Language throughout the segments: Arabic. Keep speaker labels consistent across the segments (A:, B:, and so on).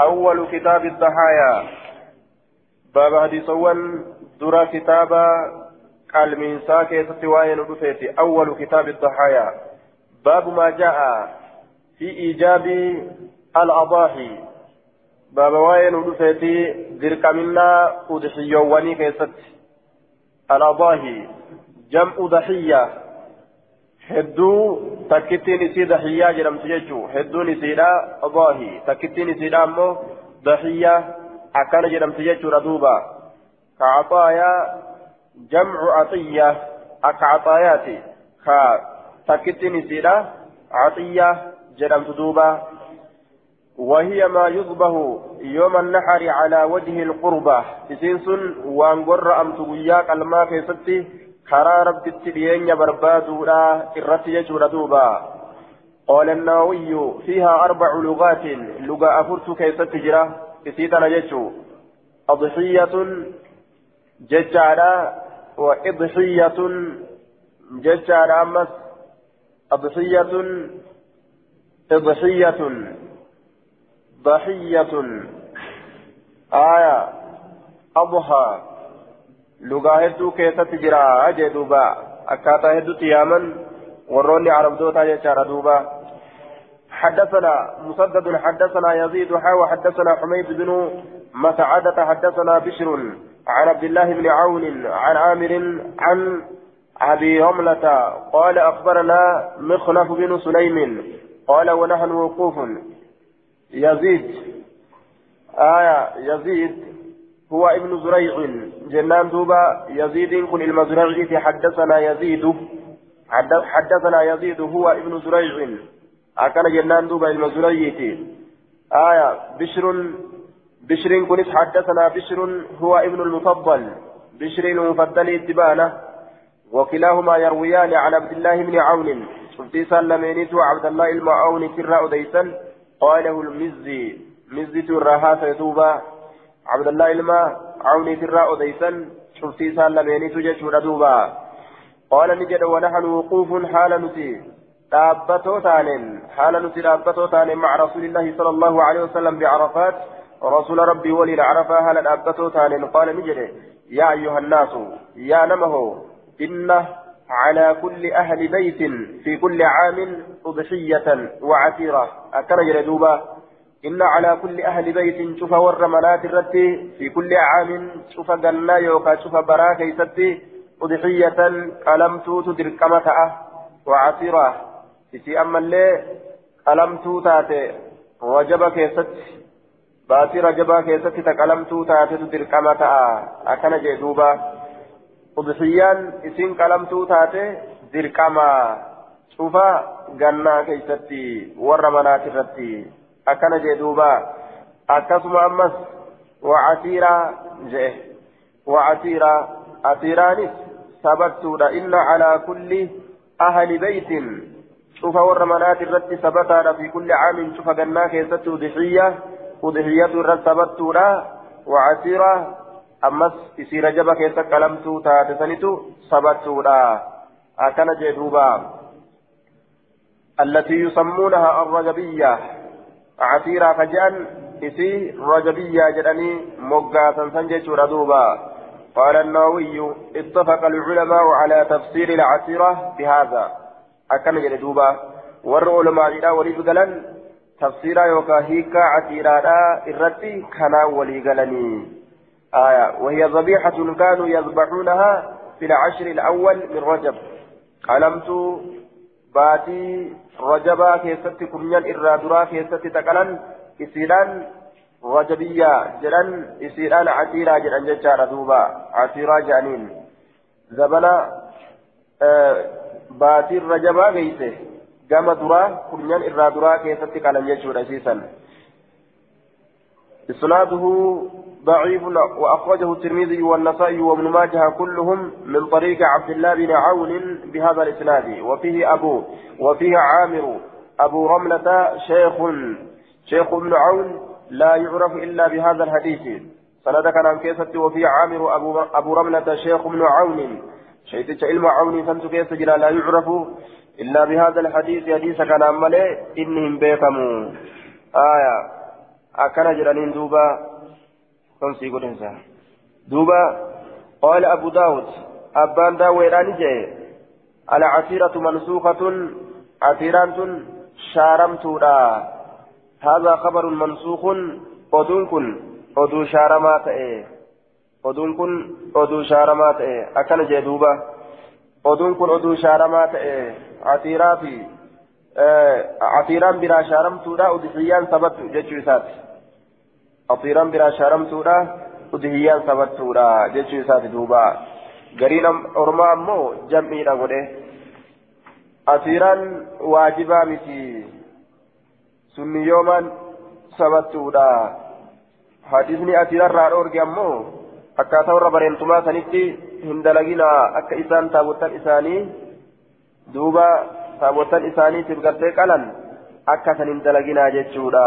A: أول كتاب الضحايا. باب حديثوان درا كتابا قال من ساكي ستوائن رفيتي. أول كتاب الضحايا. باب ما جاء في إيجاب الأضاحي. باب وائن رفيتي ذرك منا أضحيواني كيست الأضاحي جمع ضحية. Isii dahiyyaa jedhamtu jechuu hedduun isiidha adaahi takkittiin isiidha ammoo dahiyyaa akkana jedhamtu jechuudha duuba ka axaayaa jamcu axiyya akka axaayaati ka takkittiin isiidha axiyya jedhamtu duuba وهي ما يذبح يوم النحر على وجه القربة إسنسن وانقر أم تقوياك الماء في ستي karaa rabbitti dhiyeenya barbaaduudha irratti jechuudha duuba. قال النووي فيها أربع لغات لغة أفرت كيف تجرى إسيتنا جتشو أضحية ججارة وإضحية ججارة أمس أضحية إضحية ضحية آية أضحى lugaa hedduu keessatti jira jee duuba? Akkaataa hedduutti yaaman warroonni arabdootaa jechaadha duuba. حدثنا مسدد حدثنا يزيد حاوى حدثنا حميد بن مسعدة حدثنا بشر عن عبد الله بن عون عن عامر عن أبي رملة قال أخبرنا مخنف بن سليم قال ونحن وقوف يزيد آية يزيد هو ابن زريع. جنان دوبا يزيد كن المزرعي حدثنا يزيد. حدثنا يزيد هو ابن زريع. أكن جنان دوبا المزرعي آية بشر بشر كن حدثنا بشر هو ابن المفضل. بشر المفضل اتبانه وكلاهما يرويان عن عبد الله بن عون. شفتي سلمينيت عبد الله المعون كراء ديسا قاله المزي. مزي تراها سيتوبا عبد الله إلما عوني ترى أديسا شفتي سالميني تجد دوبا قال نجد ونحن وقوف حال نسي دابتو تانين حال نسي دابتو تانين مع رسول الله صلى الله عليه وسلم بعرفات رسول ربي ولي العرفة هل دابتو تانين قال نجد يا أيها الناس يا نمه إن على كل أهل بيت في كل عام أضحية وعتيرة أكن دوبا إن على كل أهل بيت شوف ور منات الرتي في كل عام شوف جنة يوكا شوف براكة يستي أضحية قلمتو تدركمة وعصيرة. في أما اللي قلمتو تاتي وجب كيست باسي رجبا كيست تقلمتو تاتي تدركمة أكن جدوبا أضحيان إسين قلمتو تاتي دركمة شوف جنة كيستي ور منات الرتي akkana jee duuba akkasuma ammas wacasiiraa jee wacasiiraa asiiraanis sabattuudha inna calaa kulli ahli beytin cufa warra manaati irratti sabataadha fi kulli caamin cufa gannaa keessatti udixiyya udixiyatu irratti sabattuudha wacasiiraa ammas isiira jaba keessa qalamtuu taate sanitu sabattuudha akkana jee duuba التي يسمونها الرجبية عسيرا فجأن إسي رجبية جدني مقاسا سنجج ردوبا قال النووي اتفق العلماء على تفسير العسيرة بهذا. أكن جدوبا ور علماء إلى وليد قلن تفسيرا يوكا هيكا عسيرا إرتي كنا ولي قلني آية وهي ذبيحة كانوا يذبحونها في العشر الأول من رجب. قلمت باتي رجبا كيستي كرنيان إرى درا كيستي تقلن إسيران رجبية جلن إسيران عتيرا جلن ججار دوبا عتيرا جانين زبنا آه باتي رجبا درا كرنيان إرى درا كيستي قلن ججور أسيسا إسناده ضعيف وأخرجه الترمذي والنسائي وابن ماجه كلهم من طريق عبد الله بن عون بهذا الإسناد. وفيه أبو وفيه عامر أبو رملة شيخ شيخ ابن عون لا يعرف إلا بهذا الحديث. سندك عن كيسة وفي عامر أبو, أبو رملة شيخ ابن عون. شيخ علم عون فانت كيس لا يعرف إلا بهذا الحديث. حديث كان ملئ إنهم بيكموا آية. أكن جرانين دوبا تنسي قدنسا دوبا قال أبو داود أبان داويراني جاي العسيرة منسوخة عسيران شارمتودا هذا خبر منسوخ أدون كن أدو شارما تأي أدون كن أدو شارما تأي أكن جدوبة أدون كن أدو شارما تأي عسيرا في عسيران بلا شارمتودا أدحيان ثبت جتشوسات عسيران بلا شارمتودا أدحيان ثبتودا جتشوسات دوبا gariin ormaa ammoo jam'iidha godhe asiiraan waajibaa miti sunni yoomaan sabattuudha hadisni asiirarraa dhoorge ammoo akkaataa warra bareentumaa sanitti hin dalaginaa akka isaan taabottan isaanii duuba taabottan isaaniitiif gartee qalan akka san hin dalaginaa jechuudha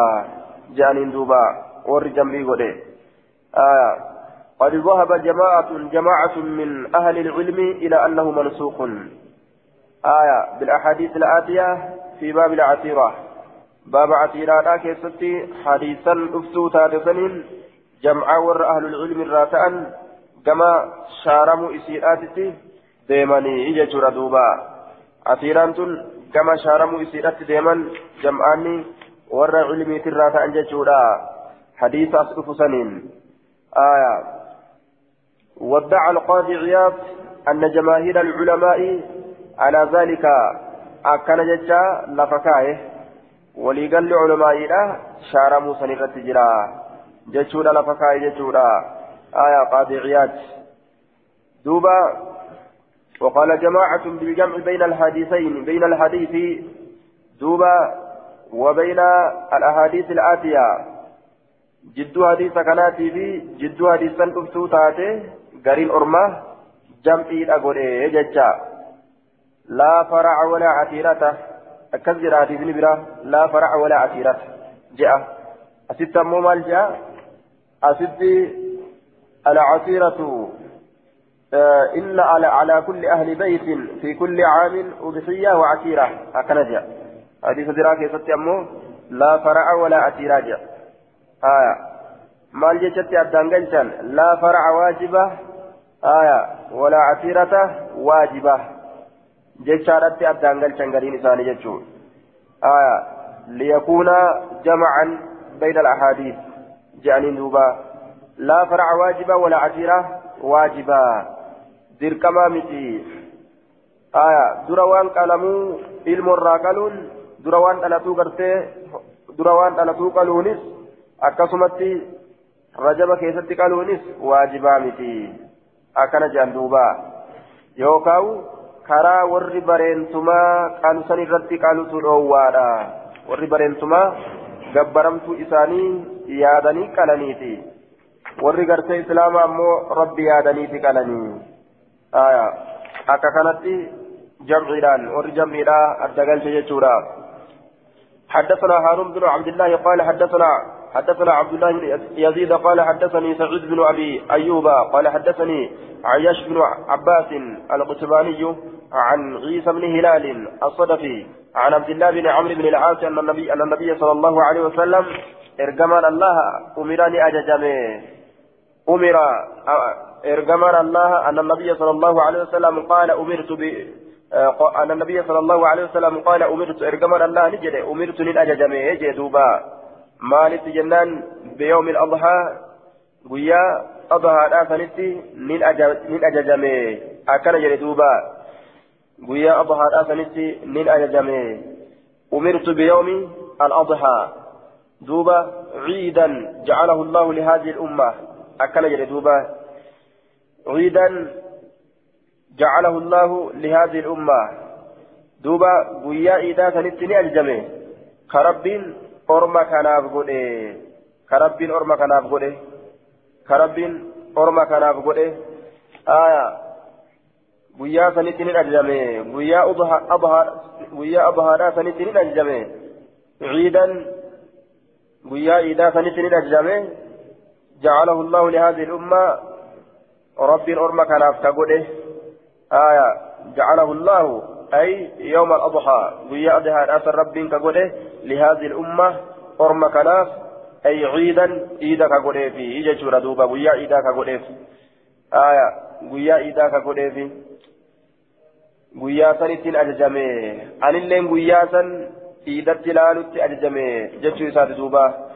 A: je'aniin duuba warri jam'ii godhe. قد ذهب جماعة جماعة من أهل العلم إلى أنه منسوخ آية بالأحاديث الآتية في باب العتيرة باب عتيرة كيستي حديثا أفتو تارسن جمع ور أهل العلم الراتأن كما شارموا إسيراتي ديماني إجا ردوبا عتيران كما شارموا إسيراتي ديمان جمعاني ور علمي تراتأن جتورا حديث أصدف سنين. آية. وادعى القاضي عياض أن جماهير العلماء على ذلك أكن ججا لفكايه وليقل علماء شار موسى نفتجرا ججودا لفكايه ججودا آية قاضي عياض. دوبا. وقال جماعة بالجمع بين الحديثين بين الحديث. دوبا. وبين الأحاديث الآتية. جدو حديث كناتي في جدو حديثا أفتو تاتي قرين أرما جمعي أقول ججا لا فرع ولا عتيرة أكثر حديث نبرة لا فرع ولا عتيرة جاء أسد مو مال جاء أسد العتيرة إن على, على كل أهل بيت في كل عام أضحية وعتيرة هكذا جاء حديث دراك يسد لا فرع ولا عتيرة جاء آية. مال جتت أدان لا فرع واجبة. آية. ولا عسيرة واجبة. جشارة أبدان قلشان قرين إساني آية. ليكون جمعا بين الأحاديث. جانين دوبا لا فرع واجبة ولا عسيرة واجبة. ذير كما متي آية. دروان قلمو علم الراقلون. دروان ألتو قرتي. دروان ألتو قلونس أكسمتي رجب كيستي قلونس واجبة متي akkana jedhan duuba yookaan karaa warri bareentumaa qaalusan irratti qaalutu dhoowwaadha warri bareentumaa gabbaramtuu isaanii yaadanii qalaniiti warri gartee islaamaa ammoo rabbi yaadaniiti qalanii akka kanatti jamciidhaan warri jamciidha adda galche jechuudha حدثنا هارون بن عبد الله قال حدثنا حدثنا عبد الله بن يزيد قال حدثني سعيد بن أبي أيوب قال حدثني عياش بن عباس القتباني عن عيسى بن هلال الصدفي عن عبد الله بن عمرو بن العاص أن النبي أن النبي صلى الله عليه وسلم إرجمان الله أمرني اججمه أمر إرجمان الله أن النبي صلى الله عليه وسلم قال أمرت ب أن النبي صلى الله عليه وسلم قال أمرت إرجمان الله نجد أمرت مالت جنان بيوم الأضحى ويا أضحى آسنتي من أججمي أكن جلدوبا ويا أضحى آسنتي من أججمي أمرت بيوم الأضحى دوبا عيدا جعله الله لهذه الأمة أكن جلدوبا عيدا جعله الله لهذه الأمة دوبا ويا إيدا سنتني أججمي كرب orma kanaaf godhe ka rabbiin orma kanaaf godhe ka rabbiin orma kanaaf godhe aya guyyaa sanitti ni ajajame guyyaa abahaadhaa sanitti ni ajajame ciidan guyyaa iidaa sanitti ni ajajame جعله الله لهذه الأمة رب أرمى كناف كقوله آية جعله الله أي يوم الأضحى ويا أضحى أثر رب كقوله لهذه الأمة أرم كناف أي عيدا عيدا كقوليفي إيجا شورا دوبا ويا عيدا كقوليف آية ويا عيدا كقوليف ويا سنتين أججمي أن اللين ويا سن عيدا تلالت أججمي جتشو إسات دوبا.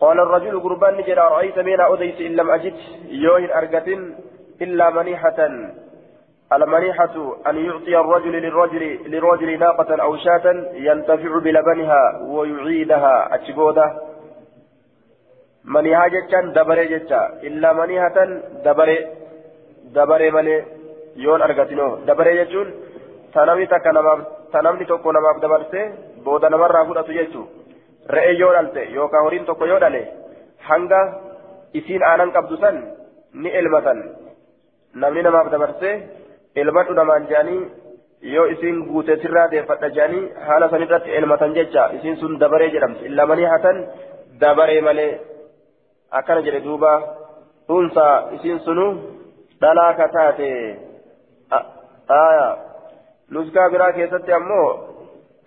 A: قال الرجل قربان نجد أرأيت بين أوديس إن لم أجد؟ يوهن أرقة إلا منيحة. المنيحة أن يعطي الرجل للرجل للرجل ناقة أو شاة ينتفع بلبنها ويعيدها. أتشبوده منيها جتان دبري جتا إلا منيحة دبري. دبري ملي يون أرغتنو. دبري جتون تنمي تكا نمام تنمني توكو نمام دبرسي. بودا نمر رافودة جتو رئي يون ألتي. يوكا هورين توكو يون ألي. isiin aanan qabdu san ni elmatan namni namaaf elmadhu namaan jedhanii yoo isiin guute sirraa deeffadha jedhanii haala san irratti elmatan jecha isiin sun dabaree jedhamti illamanii hatan dabaree malee akkana jedhe duuba dhuunsaa isiin sunu dhalaa ka taate aya nuskaa biraa keessatti ammoo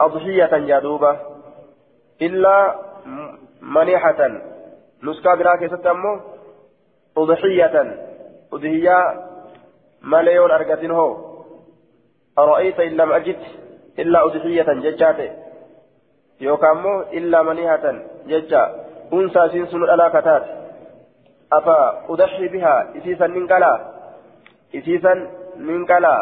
A: adhiyatan jaa duuba illaa manihatan nuskaa biraa keessatti ammoo udhiyatan udhiyaa ajid illaa udhiyatan jechaate yookaan immoo illaa manihatan jecha unsaa isiin sunu dhalaa kataate afa udhii bihaa isiisan nin qalaa isiisan nin qalaa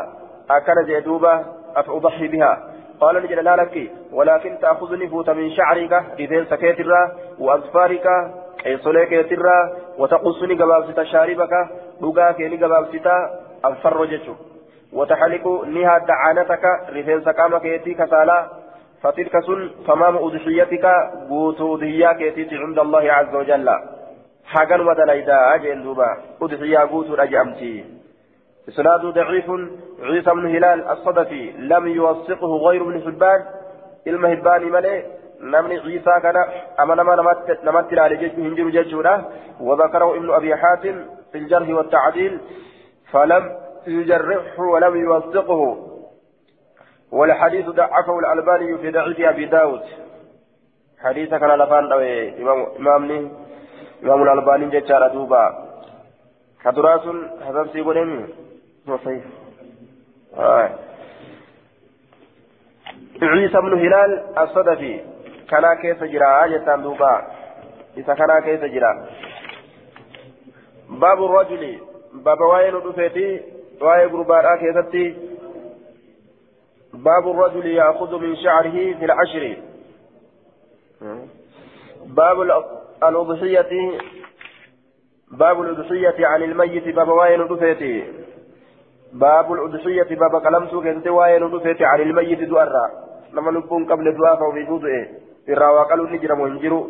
A: akkana jee duuba afa udhii bihaa قال نجد لا لك ولكن تأخذني فوت من شعرك رفين سكيترا وأظفارك قيصولي كيترا وتقصني قبابسة شاربك دقاك ني قبابسة الفر جتشو وتحلق نها دعانتك رفين سكام كيتي كسالا. فتلك سن تمام أضحيتك قوت أضحيا كيتي عند الله عز وجل. حقا ودليدا أجل دوبا أضحيا قوت أجأمتي إسناد ضعيف عيسى بن هلال الصدفي لم يوثقه غير ابن حبان. المهبان ملئ نمني عيسى كان أما نما نمت على جيش هنجر جيشه وذكره ابن أبي حاتم في الجرح والتعديل. فلم يجرحه ولم يوثقه. والحديث ضعفه الألباني في ضعيف أبي داود. حديث كان لفان إمام إمامني إمام الألباني جتشار دوبا. كدراس حسب سيقولين صحيح. آه. عيسى بن هلال الصدفي. كان كيف جرى؟ جتان دوبا. إذا كان كيف جرى؟ باب الرجل. باب وين دفيتي وين غرباء كيفتي باب الرجل يأخذ من شعره في العشر باب الأضحية باب الأضحية عن الميت باب وين دفيتي باب الأضحية باب قلمت كنت وين دفيتي عن الميت دوارا لما نكون قبل دعاء وفي بوضعه في الرواقل نجرم ونجروا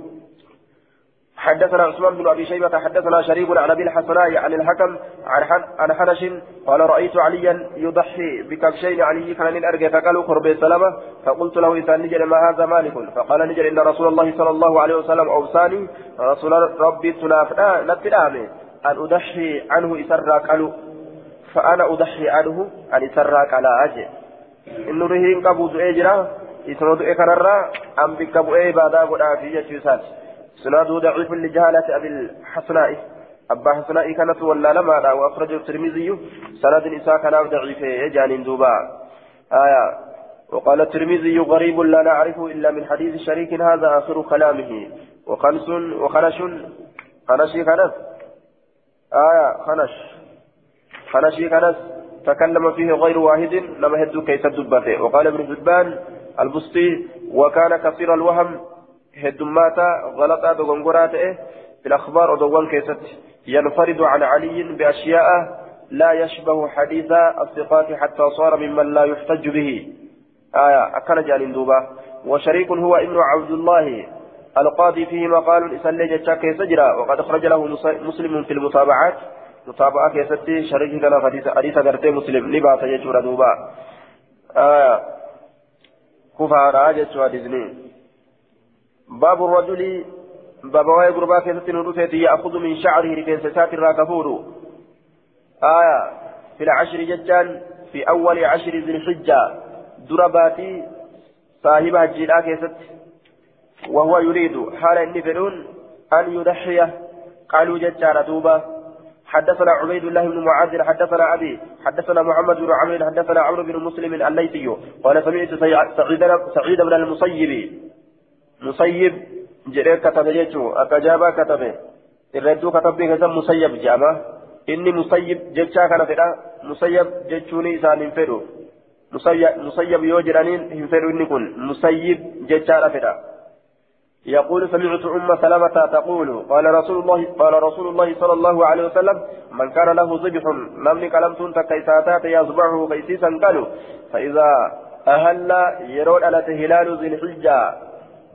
A: حدثنا عثمان بن أبي شيبة حدثنا شريك عن أبي الحسناء عن الحكم عن حنش قال رأيت عليا يضحي بكبشين علي كان الارجى فقالوا قرب السلامة. فقلت له إذا نجل ما هذا مالك؟ فقال نجل إن رسول الله صلى الله عليه وسلم أوصاني. رسول ربي تنافنا نتلامي أن أضحي عنه اسرى قالوا فأنا أضحي عنه أن اسرى على أجل. انه رهين قبوز إجرا اسنود اكرر أم بكبو اي بعد ابو في يجوسات سناده ضعيف لجهالة أبي الحسناء أبا حسناء كانت ولا لما وأخرجه الترمذي. سند إساء كان ضعيف. يجان دوبا آية. وقال الترمذي غريب لا نعرفه إلا من حديث شريك هذا آخر كلامه. وخنس وخنش. خنشي خنس. آية. خنش. خنشي خنس. تكلم فيه غير واحد. لما هدوا كيس الدبته وقال ابن حبان البسطي وكان كثير الوهم هدماتا غلطا دغنغورا تئه في الأخبار أدوان كيست ينفرد عن علي بأشياء لا يشبه حديث الثقات حتى صار ممن لا يحتج به آية أكن جان دوبا وشريك هو ابن عبد الله القاضي فيه مقال إسلي جتشاك سجرا وقد أخرج له مسلم في المتابعات متابعة كيستي شريك كان حديث غرتي مسلم لباس يجور دوبا آية كفارا جتشوا باب الرجل باب واي غربا كيست ندوسيتي يأخذ من شعره رفين سات الراكفور. آية في العشر ججان في أول عشر ذي الحجة درباتي صاحب الجيلا كيست. وهو يريد حال فلون أن يضحي. قالوا ججار دوبا حدثنا عبيد الله بن معاذ حدثنا أبي حدثنا محمد بن عمرو حدثنا عمرو بن مسلم الليثي قال سمعت سعيد سعيد مسيب جرير كتب جيتشو أكجابا كتبه الردو كتب به مسيب جامع إني مسيب جيتشا كان فدا مسيب جيتشوني إسان فدو مسيب مسيب يوجرانين هم فدو إني كن مسيب جيتشا فدا يقول سمعت أم سلمة تقول قال رسول الله قال رسول الله صلى الله عليه وسلم من كان له ذبح نمني كلمتون تكيساتات يصبعه قيسيسا قالوا فإذا أهل يرون ألت هلال ذي الحجة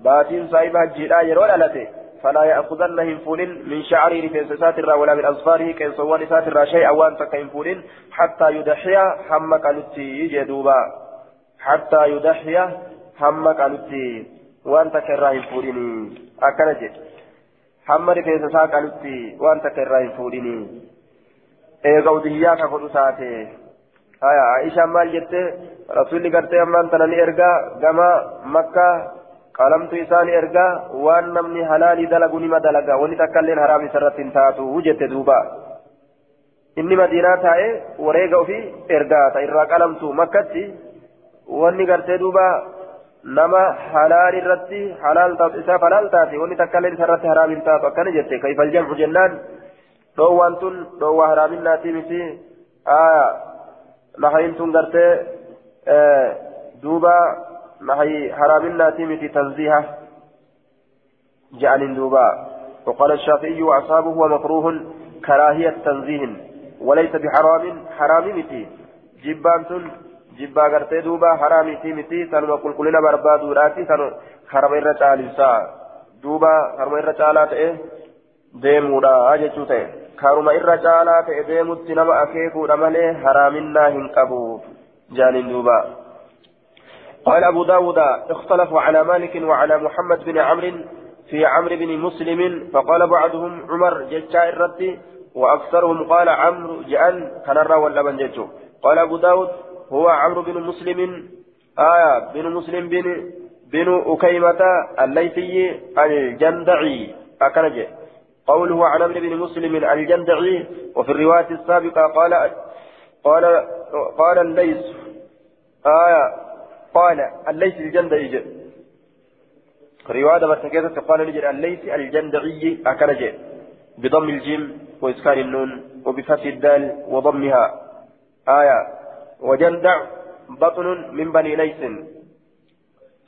A: باتين صاحب الجلاء يرون ألت فلا يأخذن هنفون من شعره في ساتر ولا من أظفاره كي صوان ساتر شيئا وأن تكينفون حتى يدحي حمك ألتي جدوبا حتى يدحي حمك ألتي waan takka irraa hin fuudhinii akkana jedhe hamma rifeensa isaa qalutti waan takka irraa hin fuudhinii eega udiyyaa ka godhu taate haya aishaan maal jette rasuulli gartee qalamtu isaa ni ergaa waan namni halaalii dalagu nima dalaga wanni takka illeen haraam isarratti hin taatu jette duuba inni madiinaa taa'ee wareega ofii ergaa ta irraa qalamtu makkatti wanni gartee duuba nama halaal irratti halaal taatu isaaf halaal taate wanni takka illee isarratti haraam hin taatu akkana jette kayfal jamcu jennaan dhoowwaan tun dhoowwaa haraaminaatii miti nahayin tun gartee duuba nahayi haraaminaatii miti tanziiha جعل دوبا وقال الشافعي وأصحابه هو مكروه كراهية تنزيه وليس بحرام حرام متي جبان jibbaa gartee duuba haraamitii miti sanuma qulqullina barbaaduudhaati san harama irra caalisaa duuba haruma irra caalaa ta'e deemuudha jechuu ta'e karuma irra caalaa ta'e deemutti nama akeekuudha malee haraaminaa hin qabu jaaniin duuba قال أبو داود اختلفوا على مالك وعلى محمد بن عمرو في عمرو بن مسلم فقال بعضهم عمر جتشا الرتي وأكثرهم قال عمرو جأن ولا من جتشو قال أبو داود هو عمرو بن مسلم آية بن مسلم بن بن أكيمة الليثي الجندعي أكنجه قوله عن عمرو بن مسلم الجندعي وفي الرواية السابقة قال قال قال الليث آية قال الليث الجندعي. رواية برتكيزة قال نجد الليث الجندعي أكنجه بضم الجيم وإسكان النون وبفتح الدال وضمها. آية. وجندع بطن من بني ليس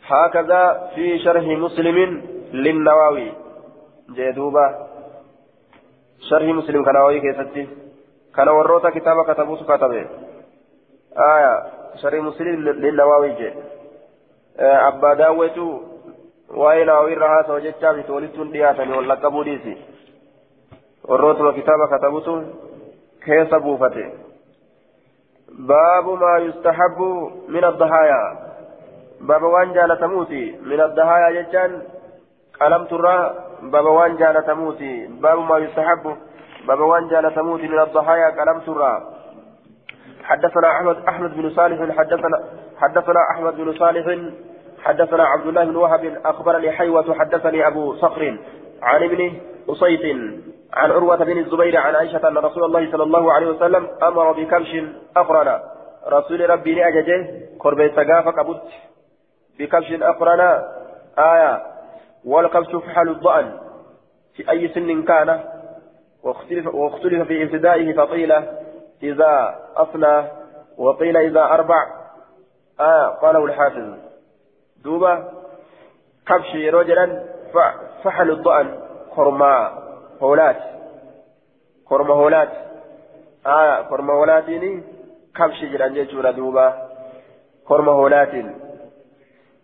A: هكذا في شرح مسلم للنواوي. جدوبة شرح مسلم كنواوي كيفتي كان وروتا كتابة كتبوت كتبه آية. شرح مسلم للنواوي جي أبا داويتو haasa'u jechaa miti walittuun dhiyaatanii wal laqqabuu dhiisi. Warrootuma kitaaba katabutu keessa buufate. باب ما يستحب من الضحايا باب وان جالتموتي من الضحايا جتان قلم ترى باب وان جالتموتي باب ما يستحب باب وان جالتموتي من الضحايا قلم ترى حدثنا احمد أحمد بن صالح حدثنا حدثنا أحمد بن صالح حدثنا عبد الله بن وهب أخبرني حيوة حدثني أبو صخر عن ابن أصيت عن عروة بن الزبير عن عائشة أن رسول الله صلى الله عليه وسلم أمر بكبش أقرن. رسول ربي لأججه قرب سقافة كبت بكبش أقرن. آية والكبش فحل الضأن. في أي سن كان؟ واختلف, واختلف في ابتدائه فقيل إذا أصلى وقيل إذا أربع. آية قاله الحافظ. دوبة كبش رجلا فحل الضأن. خرما هولات. خرما هولات. آه خرما هولاتين. كبش جران جيشورا دوبا خرما هولات.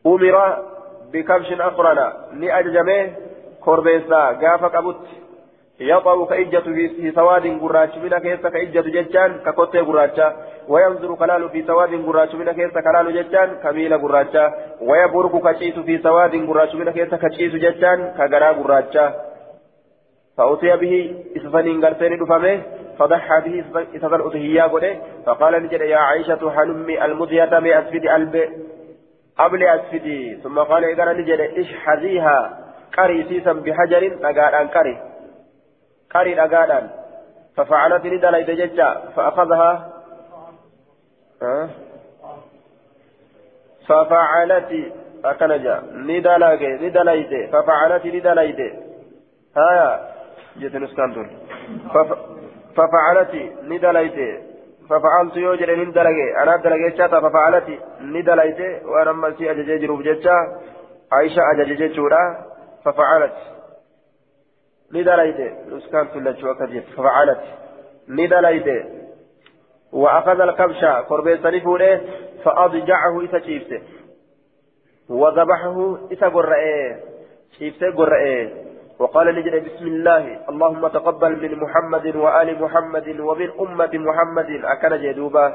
A: أمر بكبش أقرنا لأججمه كوربيسا قافا قبط يطأ كإجة في سواد قراش من كيسة كإجة ججان ككوتي قراشا وينظر كلال في سواد قراش من كيسة كلال ججان كميل قراشا ويبرك كشيس في سواد قراش من كيسة كشيس ججان كغرا قراشا فأتي به إسفنين قرتين دفمه فضحى به إسفن أتهيا قده. فقال نجد يا عائشة حلمي المضية بأسفد ألب قبل أسفدي. ثم قال إذا نجد اشحذيها قري سيسا بحجر أقادان قري. قري أقادان ففعلت ندى ججا فأخذها. أه؟ ففعلت. أكنجا. ندى ندى ففعلت ندى هايا جت نسكنتون ففعلت ندى ففعلت يوجد من دلقي أنا دلقي شاتا. ففعلت ندلقيت وأنا مسي أججي جروب جتشا عائشة أججي ففعلت. ندلقيت نسكان تلجوا كذب ففعلت ندلقيت وأخذ الكبش قربي سنفوله فأضجعه إسا شيفته وذبحه إسا قرأه شيفته قرأه وقال نجد بسم الله اللهم تقبل من محمد وآل محمد ومن أمة محمد أكن جدوبا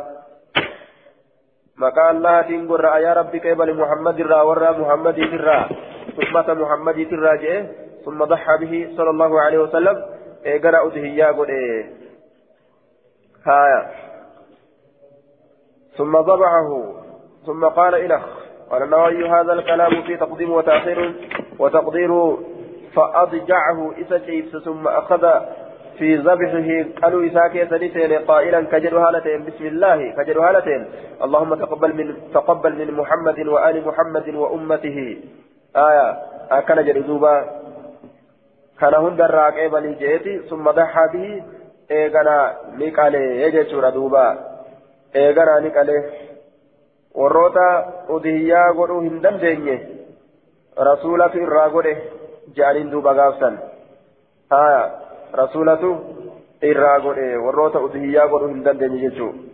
A: مكان الله تنقر يا ربي كيبل محمد را ورى محمد ترى ثم محمد ترى ثم ضحى به صلى الله عليه وسلم اقرأ دهيا قل هايا. ثم ضبعه ثم قال إلخ قال النووي هذا الكلام في تقديم وتأخير؟ وتقدير فأضجعه إذا شيبس ثم أخذ في ذبحه قالوا إساكي سنتين قائلا كجد هالتين. بسم الله كجد هالتين. اللهم تقبل من تقبل من محمد وآل محمد وأمته. آية. أكن جردوبا كان هند الراقع بني جيتي ثم ضحى به إيغانا نيكالي يجي دوبا إيغانا نيكالي warroota udihiyyaa godhuu hin dandeenye rasuulatu irraa godhe جعلين دوبا غافسا ها رسولته irraa godhe warroota udhiyyaa godhuu hin dandeenye jechuun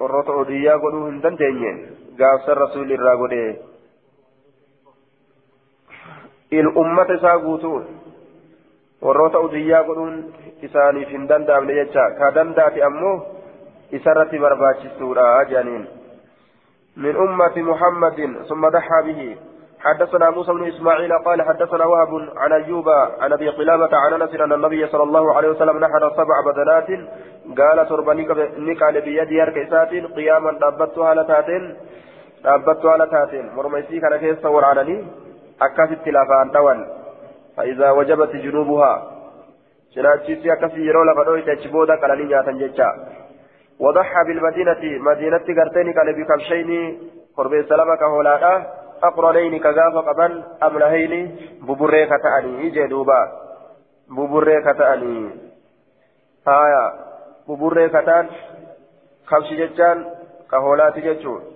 A: warroota udhiyyaa godhuu hin dandeenye gaafsan rasuulli irraa godhe ummata isaa guutuun warroota udhiyyaa godhuun isaaniif hin danda'amne jecha. Ka danda'ate ammoo isarratti barbaachistuudha jedhaniin min ummati muhammadin summa daxaa bihi. حدثنا موسى بن إسماعيل قال حدثنا وهب عن أيوب عن أبي قلابة عن أنس أن النبي صلى الله عليه وسلم نحر سبع بدنات. قال تربني نقال بيد يركسات قياما دابتها لتاتين دابتها لتاتين. مرميسي كان كيس صور عنني اكاست لافان دوان فاذا وجبت جنوبها شناتشيسي اكاسي يرو لفدوي تجبودا قلني نياتا جيتشا وضحى بالمدينة مدينة قرتين قال بكبشين قربي سلامة هولادا أقرنين كغافة قبل أملهين ببريك تأني جدوبا ببريك تأني هايا ببريك تأن خمس ججان كهولات هايا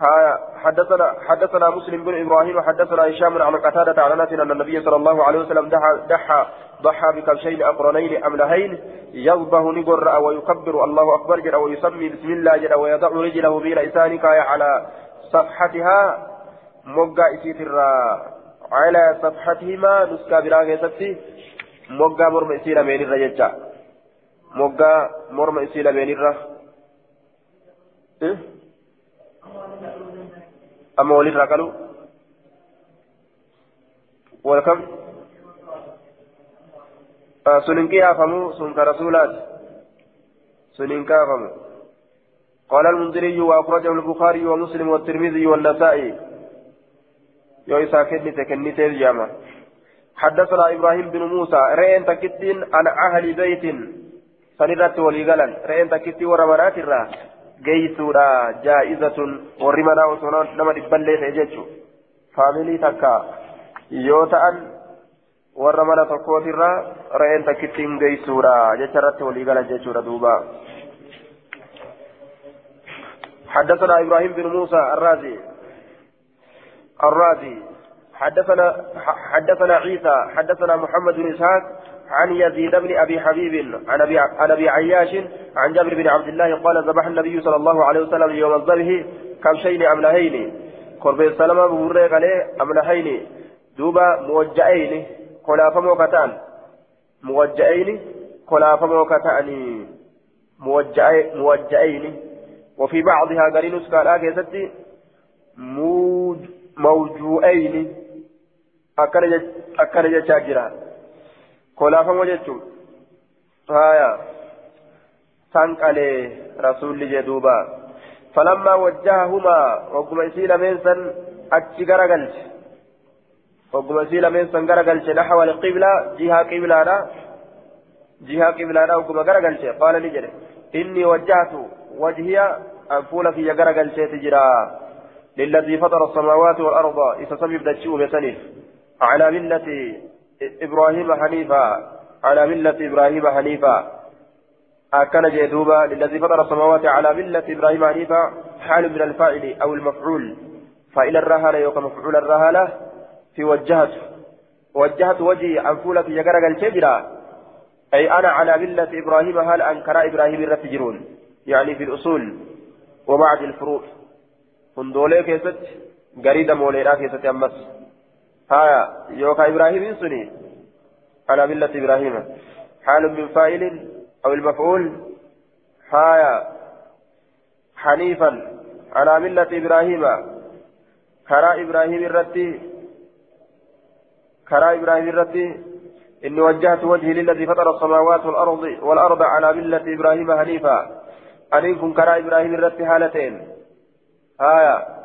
A: حدثنا حدثنا مسلم بن إبراهيم حدثنا هشام عن قتادة عن أنس أن النبي صلى الله عليه وسلم دحى دحى ضحى بكبشين أقرنين املهين يضبه نقر ويكبر الله أكبر جل ويسمي بسم الله جل ويضع رجله بين لسانك على صفحتها moggaa isiitirraa calaa safxatihimaa nuskaa biraa keessatti moggaa morma isii lameenirra jecha moggaa morma isii lameenirra amma walirraa qalu walkam sun hin qiyaafamu sun ka rasuulaati sun hin qiyaafamu قال المنذري وأخرجه البخاري ومسلم والترمذي والنسائي. يو إسا كنت كنت الجامع. حدثنا إبراهيم بن موسى رين تكتين عن أهل بيت سنرت وليقلا رين تكتين ورمانات جيسورا جائزة ورمنا وسنان نما دبلي سيجتشو فاميلي تكا يوتأن ورمنا تقوت الرا رين تكتين جيسورا جترت وليقلا جيسورا دوبا حدثنا إبراهيم بن موسى الرازي الرازي حدثنا حدثنا عيسى حدثنا محمد بن اسحاق عن يزيد بن أبي حبيب عن ابي عن أبي عياش عن جابر بن عبد الله قال ذبح النبي صلى الله عليه وسلم يوم الذبح كبشين املهين قرب السلام بوريق عليه املهين دوبا موجئين خلاف موكتان موجئين خلاف موكتان موجئين وفي بعضها قال نسكا لا موج موجوعين. akkana jechaa jira kolaafamo jechuun haya sanqalee rasuulli jedhuuba فلما وجههما وقم إسيل مينسا أتشكر قلت وقم إسيل مينسا قلت نحو القبلة جهة قبلة جهة قبلة وقم قلت قال نجري إني وجهت وجهي أنفول في قلت تجرى للذي فطر السماوات والأرض إذا سبب دتشو بسنف على ملة إبراهيم حنيفا على ملة إبراهيم حنيفا. أكن جدوبا للذي فطر السماوات على ملة إبراهيم حنيفا حال من الفاعل أو المفعول. فإلى الرهلة يوقع مفعول الرهلة في وجهت وجهت وجهي أنفولة يقرق الشجرة أي أنا على ملة إبراهيم هل أنكر إبراهيم الرتجرون؟ يعني في الأصول. وبعد الفروع hundoolee keessatti garii damooleedhaa keessatti ammas haya yookaan ibraahimiin suni? على ملة إبراهيم حال من فاعل أو المفعول هايا حنيفا على ملة إبراهيم كرا إبراهيم الرتي كرا إبراهيم الرتي إني وجهت وجهي للذي فطر السماوات والأرض والأرض على ملة إبراهيم حنيفا أنكم كرا إبراهيم الرتي حالتين آية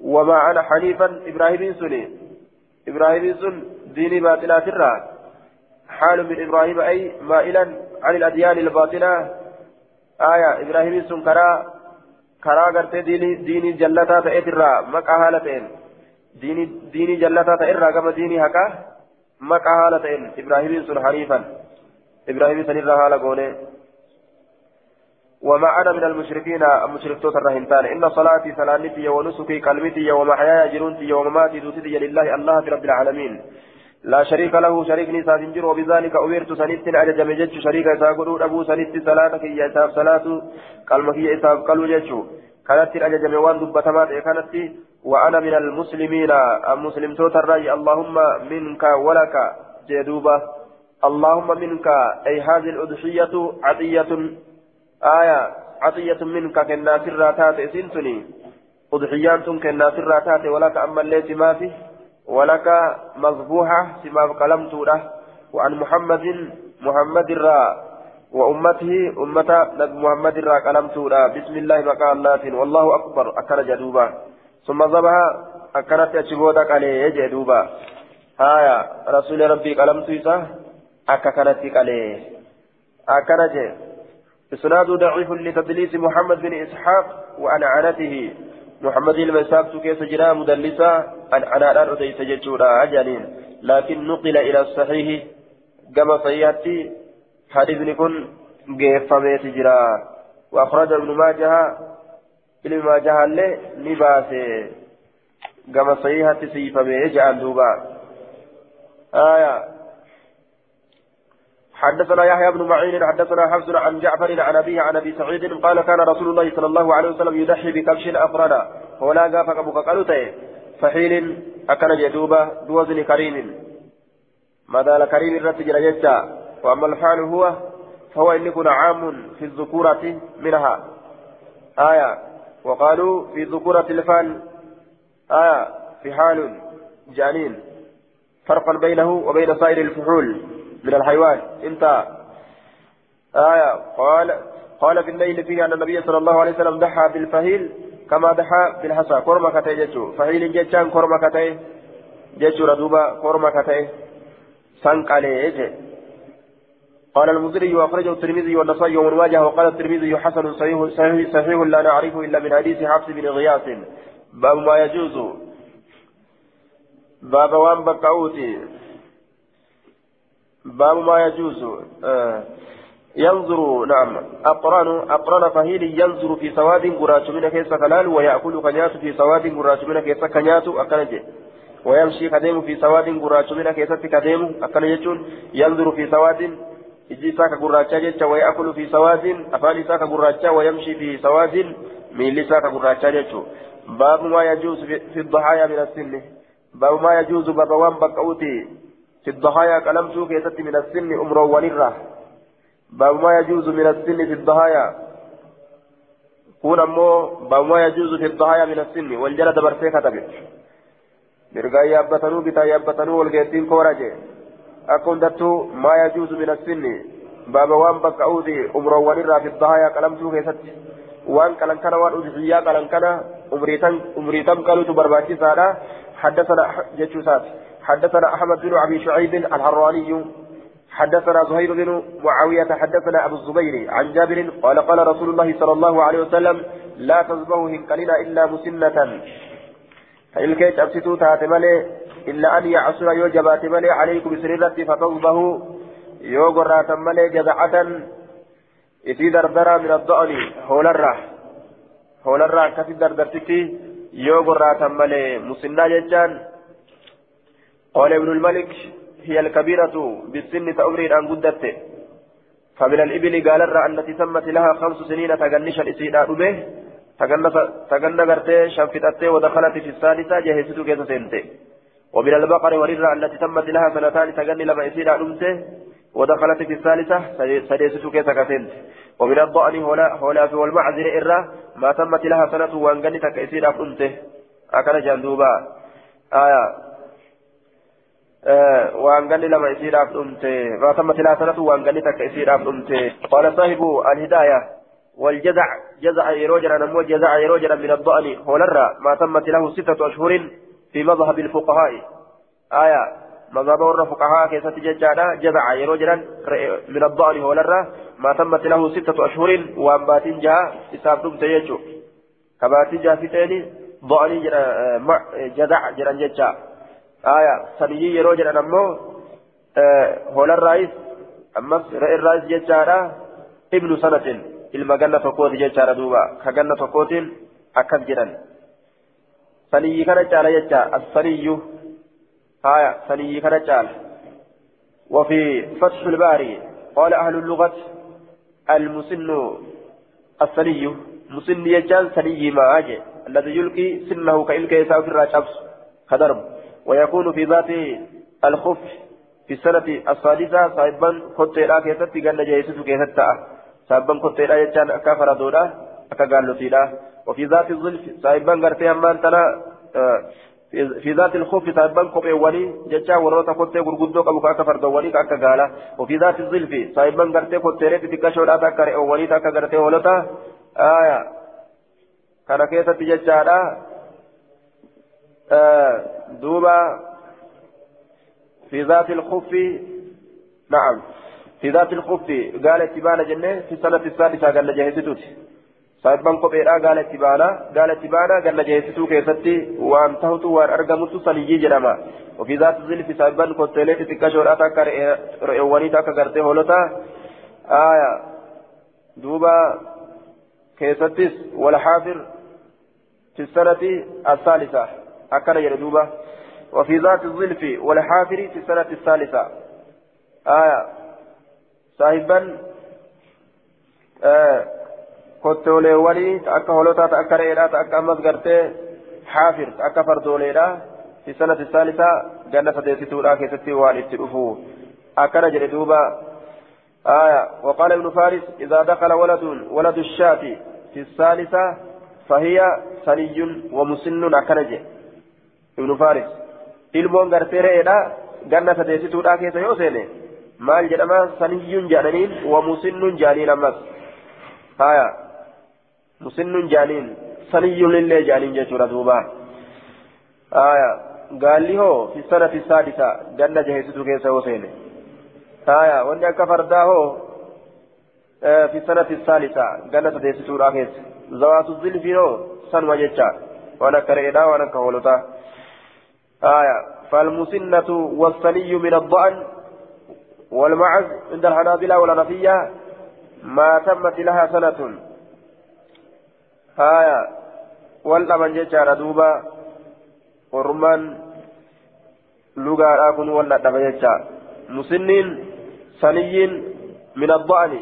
A: وما أنا حنيفا إبراهيم سني. إبراهيم سن ديني باطلا سرا. حال من إبراهيم أي مائلا عن الأديان الباطلة. آية إبراهيم سن كرا. كرا قرتي ديني ديني جلتا تأترا مكا ديني ديني جلتا تأترا كما ديني هكا. مكا إبراهيم سن حنيفا. إبراهيم سن الرهالة قولي. وما أنا من المشركين المشركتوت الرهنتان إن صلاتي سلامتي ونسكي قلبتي ومحياي جرونتي ومماتي دوتي لله الله في رب العالمين. لا شريك له شريك نساء جنجر وبذلك أمرت سنت أجج مجج شريك إساقود أبو سنت صلاتك يا إساف صلاة قلمك يا إساف قلو ججو كانت أجج موان دبتمات كانت وأنا من المسلمين. المسلم توت الرأي. اللهم منك ولك جدوبة. اللهم منك. أي هذه الأضحية عطية. آية عطية منك كنا سرا تاتي سنتني أضحيان كنا سرا تاتي ولك أما الليت ما فيه. ولك مذبوحة سما قلم تورة. وعن محمد محمد الرا وأمته أمة نبي محمد الرا قلم تورة. بسم الله بقى الله والله أكبر. أكل جدوبا ثم ذبح أكلت أشبودك عليه جدوبا هايا. رسول ربي قلم تويسا. أكا عليه أكنت إسناد ضعيف لتدليس محمد بن إسحاق وعن عنته. محمد المساق كيس جرى مدلسا عن عنان أديس ججورا أجانين لكن نقل إلى الصحيح كما صحيحتي حديث كن جيفميت جرى وأخرج ابن ماجه. ابن ماجه اللي نباسي كما صحيحتي سيفمي جعل دوبا. آية. حدثنا يحيى بن معين حدثنا حفص عن جعفر عن أبيه عن أبي سعيد قال كان رسول الله صلى الله عليه وسلم يضحي بكبش أفردا ولا قافك أبوك قالوا فحيل أكن جدوبة بوزن كريم. ماذا كريم الرتج رجتا وأما الفعل هو فهو إن يكون عام في الذكورة منها. آية. وقالوا في ذكورة الفعل آية. في حال جانين. فرقا بينه وبين سائر الفحول. من الحيوان. انت. آية. قال قال في الليل فيه أن النبي صلى الله عليه وسلم ضحى بالفهيل كما ضحى بالحصى. كرمة كتي جتشو فهيل جتشان كرمة كتي جتشو ردوبة كرمة كتي سنك عليه قال المزري وأخرجه الترمذي والنصائي ومن واجه وقال الترمذي حسن صحيح, صحيح, صحيح لا نعرفه إلا من حديث حفص بن غياث. باب ما يجوز. باب وان بكاوتي باب ما يجوز آه ينظر نعم أقران أقران فهيل ينظر في سواد قراش من كيس كلال ويأكل كنيات في سواد قراش من كيس كنيات أكنج ويمشي كديم في سواد قراش من كيس كديم أكنج ينظر في سواد إجي ساك قراش جيتش ويأكل في سواد أفاني ساك قراش ويمشي في سواد ميلي ساك قراش جيتش باب ما يجوز في الضحايا من السن. باب ما يجوز باب وان بقوتي. في الضحايا كلمتو كيست من السن أمر ونرة. باب ما يجوز من السن في الضحايا. كون أمو باب ما يجوز في الضحايا من السن. والجلد برسي كتب مرقا يابتنو بتا يابتنو والقيتين كورجي. أكون دتو ما يجوز من السن. باب وان بكعودي أمر ونرة في الضحايا كلمتو كيست وان كلن كان وان أضحية كلن كان أمريتم قالوا تبرباتي سادا حدثنا جتشوسات حدثنا أحمد بن أبي شعيب الحراني حدثنا زهير بن معاوية حدثنا أبو الزبير عن جابر قال قال رسول الله صلى الله عليه وسلم لا تصبحوا هنكلنا إلا مسنة. فإلكيت أبسطوا تاتمالي إلا أن يعصر يوجبات مالي عليكم سريرة فتصبحوا يوغرات مالي جزعة إتي دردرة من الضأن هولرة هولرة كتي دردرتي يوغرات مالي مسنة ججان. قال ابن الملك هي الكبيرة بالسن تأمرين أن قدت. فمن الإبل قال الرأى التي تمت لها خمس سنين تغنش الإسيداء به تغنى غرتي شنفتت ودخلت في الثالثة جهزت كيس سنتي ومن البقر والرأى التي تمت لها سنتان تغني لما إسيداء نمته ودخلت في الثالثة سديست كيس كسنت. ومن الضأن هولا هولا في والمعزر إرى ما تمت لها سنة وانغني تك إسيداء نمته أكل جندوبا. آية. Waan ganni lama isiidhaaf dhumte maatamma tilaasanatu waan ganni takka isiidhaaf dhumte. Qaala saahibu alhidaaya والجزع جزع يروجر نمو جزع يروجر من الضأن هولرا ما تمت له ستة أشهر في مذهب الفقهاء آية مذهب الفقهاء كيف تججانا جزع يروجر من الضأن هولرا ما تمت له ستة أشهر وأن باتن جاء إساب دمت يجو كباتن جاء في تاني ضأن جزع جران ججا آية سنيي يرو جدن أمو هول الرئيس أمس رئي الرئيس جدارا ابن سنة المجنة فقوت جدارا دوبا كجنة فقوت أكد جدن سنيي كان جالا يجا السني آية سنيي كان جالا. وفي فتح الباري قال أهل اللغة المسن السني مسن يجان سني ما أجي الذي يلقي سنه كإلقى يساوي في الراشبس كدرب. ويكون في ذات الخف في السنة السادسة صاحبا كتيرا كيست قال جيسس كيست صاحبا كتيرا يجان أكافر دولا أكاقال لتيلا وفي ذات الظلف صاحبا قرتي أمان تنا في ذات الخوف صاحبا كوبي ولي جتا وروتا كوتي غرغدو كابو كاكا فردوالي كاكا غالا. وفي ذات الظلف صاحبا قرتي كوتيري تتكشو لا تكاري أولي تاكا قرتي ولتا آية كان كيست جتا آه دوبا في ذات الخف نعم في ذات الخف قال اتبانا جنة في السنة السادسة قال جهزتوت صاحبان قبيرا قال اتبانا قال اتبانا قال جهزتو كيفتي وأن تهتو وأن ارقمتو صليجي جرما وفي ذات الظل في صاحبان قتلت تكشور اتاكا رئواني تاكا قرتي هولتا آية دوبا كيستيس والحافر في السنة الثالثة. أكل يردوبة وفي ذات الظلف والحافر في السنة الثالثة. آية. صاحبا آه كتولي ولي أكا هولوتا أكا رئيلا أكا حافر أكا فردوليلا في السنة الثالثة جنة ديستو لا كيستي والدتي أفو. أكا يردوبة آية. وقال ابن فارس إذا دخل ولد ولد الشاة. في الثالثة فهي سني ومسن أكنجه ibnu faaris ilmoon gartee re'eedha ganna sadeessituudha keessa yoo seene maal jedhama saniyyuun jedhaniin wa musinnun jaaniin ammas haya musinnun jaaniin saniyyuun illee jaaniin jechuudha duuba haya gaalli hoo fi sanati saadisa ganna jaheessituu keessa yoo seene haya wanni akka fardaa hoo في السنة الثالثة جنة ديستورا كيس زوات الظلفين سنوى جتشا وأنا كريدا وأنا كهولتا آية فالمسنة والثني من الضأن والمعز عند الحنابلة والحنفية ما تمت لها سنة. آية والأمن جيشان دوبا ورمان لغا أكون ولا دبيتشا مسنين ثني من الضأن.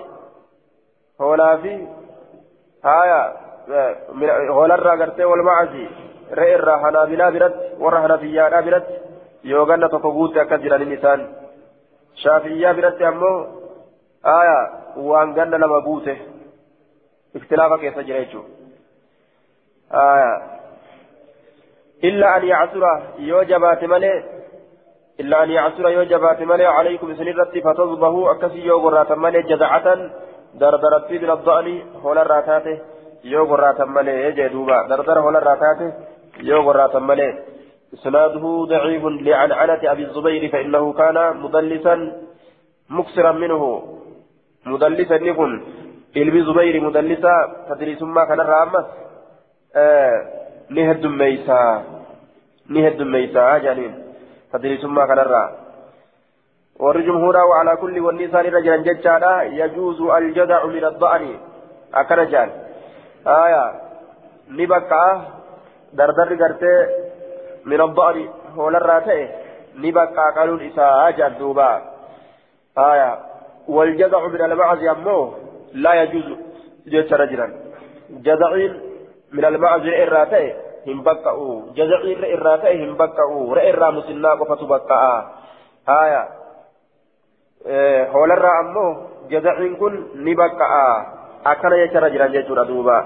A: هولا في آية هولا الرقرتي والمعز re'ee irraa hanaabilaa biratti warra hanafiyyaadhaa biratti yoo ganna tokko guutte akkas jedhaniin isaan shaafiyyaa biratti ammoo aayaa waan ganna lama guute ikhtilaafa keessa jira jechuudha aayaa illaa an yacsura yoo jabaate malee illaa an yacsura yoo jabaate malee calaykum isin irratti fatasbahuu akkasii yoo gorraatan malee jee duuba dardara holarraa taate yoo gorraatan malee إسناده ضعيف لعنعنة أبي الزبير فإنه كان مدلسا مكسرا منه مدلسا zubayri mudallisaa tadriisummaa kanarraa ammas ni heddummeeysaa ni heddummeeysaa jedhaniin tadriisummaa kanarraa warri jumhuuraa wacalaa kulli wanni isaan irra jiran jechaadha yajuuzu aljadacu min adda'ani akkana jedhan aya ni bakka'a min adda'ani hoolarraa ta'e ni bakka'a qaluun isaa jedhan duuba. Aya والجذع من المعز أمه لا يجوز جيش رجلا جذعين من المعز الإراتي هم بكأوا جذعين الإراتي هم بكأوا رئر مسنا قفة بكأ هايا هول الرا أمه جذعين كن نبكأ أكن جيش رجلا جيش ردوبا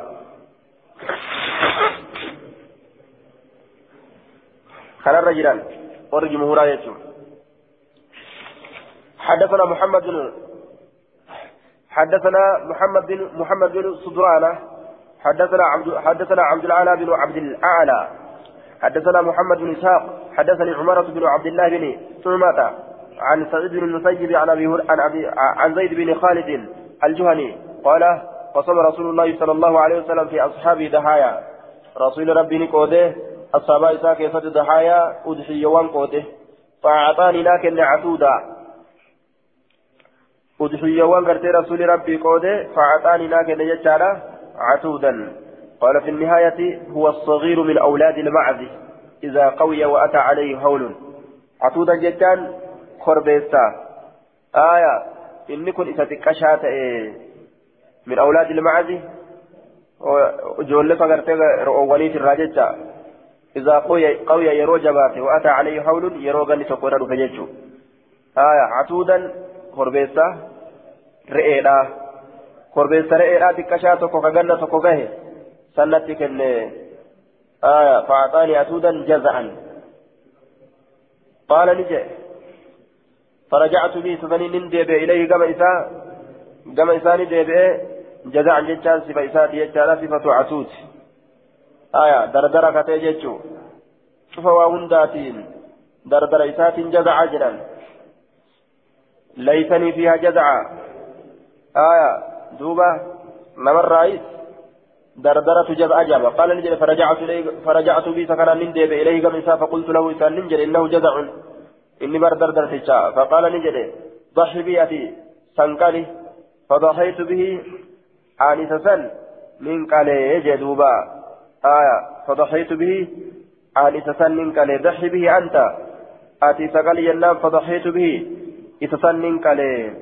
A: خلال رجلا ورج مهورا يجوم حدثنا محمد بن حدثنا محمد بن محمد بن صدرانة حدثنا عبد حدثنا عبد الأعلى بن عبد الأعلى. حدثنا محمد بن إسحاق. حدثني عمرة بن عبد الله بن سلمة عن سعيد بن المسيب عن أبي عن أبي عن زيد بن خالد الجهني. قال قسم رسول الله صلى الله عليه وسلم في أصحابه دهايا. رسول ربي نكوده أصحاب إساء كيفة دهايا أدحي وانكوده فأعطاني لكن عتودا udhiyyoowwan gartee rasuuli rabbii qoode فأعطاني لكن يجعل عتودا. قال في النهاية هو الصغير من أولاد المعز. إذا قوي وأتى عليه هول. عتودا جدا خربيستا. آية إني كن إذا تكشات من أولاد المعز. جولة فقرتي رؤوليت الراججة. إذا قوي يرو جباته وأتى عليه هول يرو غني تقول فججو آية عتودا korbeessa re'eedha xiqqashaa tokko ka ganna tokko gahe sannatti kenne fa'axaanii atuudan jaza'an qaala ni jedhe فرجعت به سفني ندب إليه كما إساء كما إساء ندب جزاء جتان صفة إساء جتان صفة عتوت آية دردرة كتي جتشو شوف وهنداتين دردرة إساء جزاء جدا ليتني فيها جزعا آية دوبة نما الرئيس دردرة جزع جابا قال نجد فرجعت إليه فرجعت بي سكنا نندب إليه إنسان فقلت له إنسان ننجد إنه جزع إني بر دردر تجا فقال نجد ضحي بي أتي سنقلي فضحيت به آنسة من قال جدوبا آية فضحيت به. آنسة من قال ضحي به أنت. آتي سقلي ينام فضحيت به. إتسنن كالي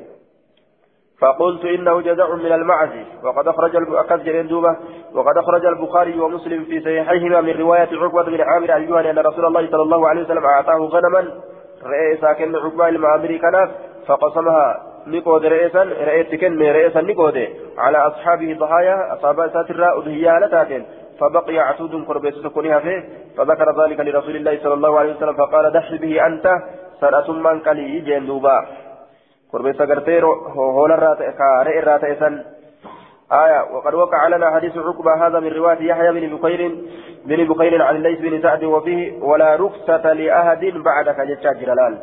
A: فقلت إنه جزع من المعز. وقد أخرج الأكثر دوبة. وقد أخرج البخاري ومسلم في صحيحهما من رواية عقبة بن عامر الجهني أن رسول الله صلى الله عليه وسلم أعطاه غنما. رئيسا كن عقبة المعامري كناف فقسمها نقود رئيسا. رئيس كن رئيسا نقود على أصحابه ضحايا أصحاب ساتر أدهيا لتاتين فبقي عتود قربيت سكونها فيه فذكر ذلك لرسول الله صلى الله عليه وسلم فقال دح به أنت سنة قلي جين دوبا. قربيت قرتير هول الرات إسن آية وقد وقع لنا حديث عقبة هذا من رواية يحيى بن بكير بن بكير عن الليث بن سعد وفيه ولا رخصة لأحد بعدك جتشا جلال.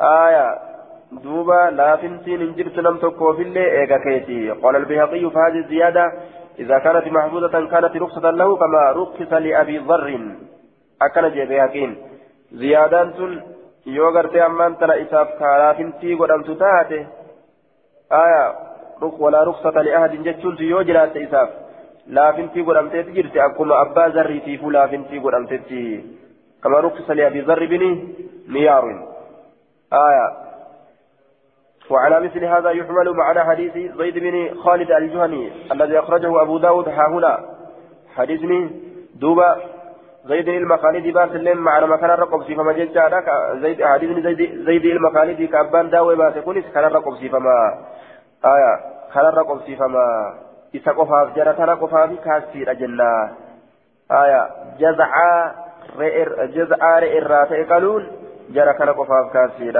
A: آية دوبا لا فنتين انجرت لم تكو في اللي كيتي. قال البيهقي فهذه الزيادة إذا كانت محفوظة كانت رخصة له كما رخص لأبي ذر أكن جبيهقين زيادات yoo gartee ammaan tana isaaf kaalaafintii godhamtu taate aya walaa ruksata liahadin jechuuntu yoo jiraatte isaaf laafintii godhamteeti jirti akkuma abbaa zarriitiifuu laafintii godhamtetti kama ruksisa liabii zarri bini niyaarin aya وعلى مثل هذا يحمل معنى حديث زيد بن خالد الجهني الذي أخرجه أبو داود ها هنا. حديث من دوبا زيد المخالد باس اللين معنى مكان الرقب سيفا ما جيجا زيد حديث زيد زيد المخالد كأبان داوي باس كونس كان الرقب سيفا ما. آية كان الرقب سيفا ما. إسا قفاف جرى ترى قفاف كاسير جنة. آية جزعا رئر جزعا رئر راتي قالون جرى كان قفاف كاسير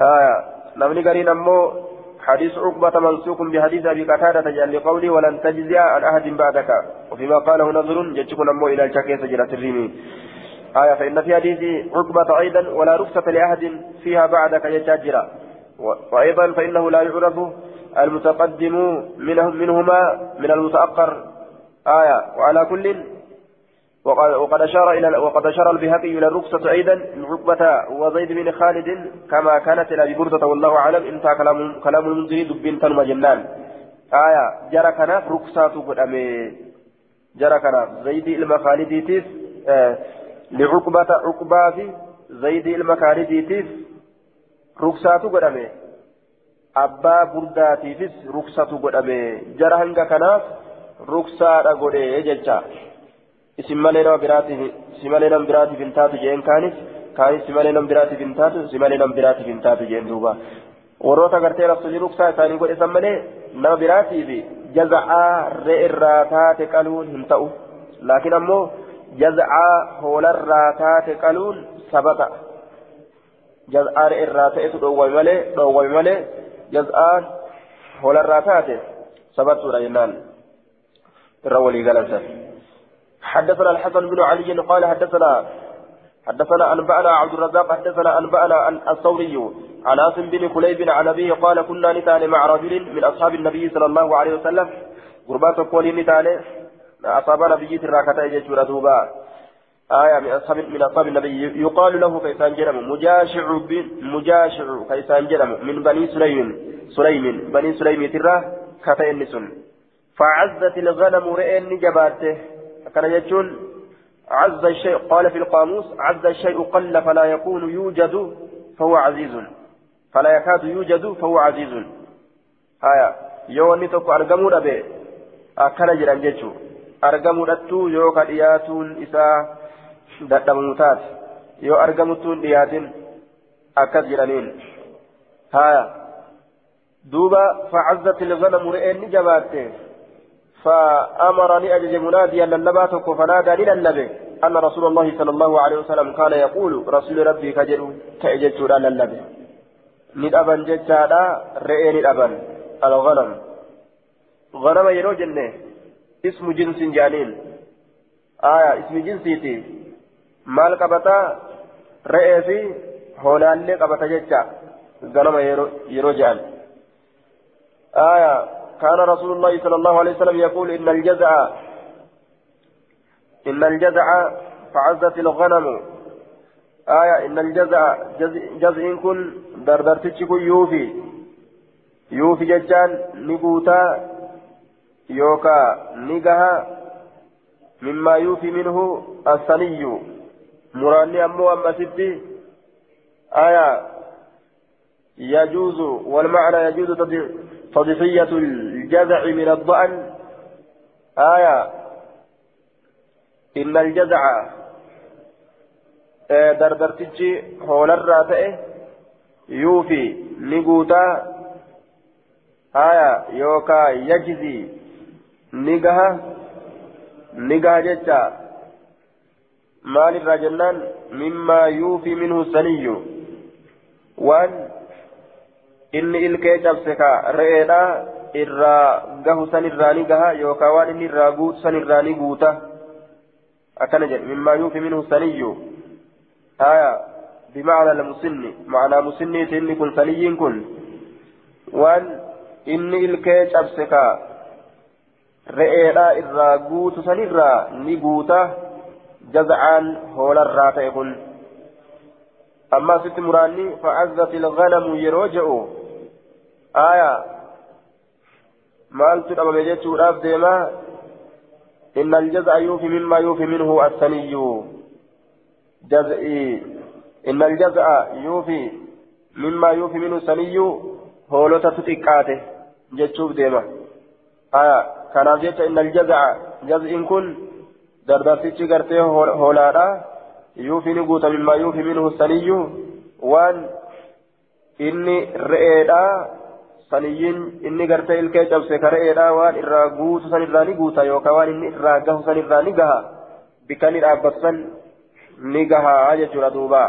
A: آية namni gariin ammoo حديث عقبة منسوق بحديث أبي قتادة جل لقوله ولن تجزي عن أحد بعدك وفيما قاله نظر جتكون أمو إلى الشكيس جرى الريمي آية فإن في حديث عقبة أيضا ولا رخصة لأحد فيها بعدك يتاجر وأيضا فإنه لا يعرف المتقدم منهم منهما من المتأخر آية وعلى كل وقد أشار إلى وقد أشار البهقي إلى الرخصة أيضا عقبة وزيد بن خالد كما كانت إلى أبي بردة والله أعلم. انتهى كلام كلام المنذري دبين تنم جنان. آية جرى كناف رخصة قدامي جرى كناف زيد إلما خالديتيس آه لعقبة عقبة في زيد إلما خالديتيس رخصة قدامي أبا برداتيفis رخصة قدامي جرى هنگا كناف رخصة قدامي جلشا isin malee nama biraatiif si malee nama biraatiif hin taatu jeen kaanis kaanis si malee nama biraatiif hin taatu si malee nama biraatiif hin taatu jeen duuba warroota gartee laftu ruksaa isaanii godhe san malee nama biraatiif jaza'aa ree irraa taate qaluun hin ta'u laakiin ammoo jaza'aa hoolarraa taate qaluun sabata jaza'aa ree irraa ta'etu dhoowwame malee dhoowwame malee jaza'aan hoolarraa taate sabattuudha jennaan irra walii galansan. حدثنا الحسن بن علي قال حدثنا حدثنا أنبأنا عبد الرزاق حدثنا أنبأنا الثوري عن عاصم بن كليب عن أبيه قال كنا نتالي مع رجل من أصحاب النبي صلى الله عليه وسلم قربات قولي نتالي أصاب نبي الراكتا يجور دوبا آية من أصحاب من أصحاب النبي يقال له كيسان جرم مجاشع بن مجاشع كيسان جرم من بني سليم سليم بني سليم ترى كتين فعزت الغنم رئين جباته كان يجون عز الشيء قال في القاموس عز الشيء قل فلا يكون يوجد فهو عزيز. فلا يكاد يوجد فهو عزيز. هايا يوني تكو أرقمو ربي أكل جران جيتشو. أرقمو رتو يو كدياتون إسا دتموتات يو أرقمتون دياتين أكل جرانين. هايا دوبا فعزت الغنم رئين جباته فأمرني أجج مناديا للباتك فنادى للنبي أن رسول الله صلى الله عليه وسلم كان يقول رسول ربي كجل كأجج للنبي ندأبا ججالا رئي ندأبا الغنم. غنم يرو جنة؟ اسم جنس جانين آية اسم جنسيتي. مال قبطا رئي في هولالي قبطا ججا غنم يرو جان آية كان رسول الله صلى الله عليه وسلم يقول إن الجزع إن الجزع فعزت الغنم. آية إن الجزع جزع كن دردرتك يوفي. يوفي ججان نقوتا يوكا نقها مما يوفي منه الثني مراني أمو أما ستي آية يجوز والمعنى يجوز تضحية الجزع من الضأن. آية. إن الجزع دردرتجي هول الراتئ يوفي نقوتا. آية. يوكا يجزي نقها. نقها جتا مال الرجلان مما يوفي منه السني. وأن inni ilkee cabse ka re'eedha irraa gahu san irraa ni gaha yookaan waan inni irraa guutu san irraa ni guuta akkana jedhe mimmaa yuufi minhu saniyyu haya bimacna almusinni macnaa musinniiti inni kun saniyyiin kun waan inni ilkee cabse ka re'eedha irraa guutu san irraa ni guuta jaza'aan hoolarraa ta'e kun أما ست مراني فعزت الغنم يروجعu آية مالت أبا بجيت وراف ديما إن الجزع يوفي مما يوفي منه الثني جزئي إن الجزع يوفي مما يوفي منه الثني هولوتا تتكاته جتشوف ديما آية كان جيت إن الجزع جزء كن دردرتيتش قرتيه هولادا يوفي نقوت مما يوفي منه الثني وان إني رئيدا saniyyiin inni gartee ilkee cabse ka re'eedha waan irraa guutu san irraa ni guuta yookaan waan inni irraa gahu san irraa ni gaha bikka ni dhaabbatu san ni gaha jechuudha duuba.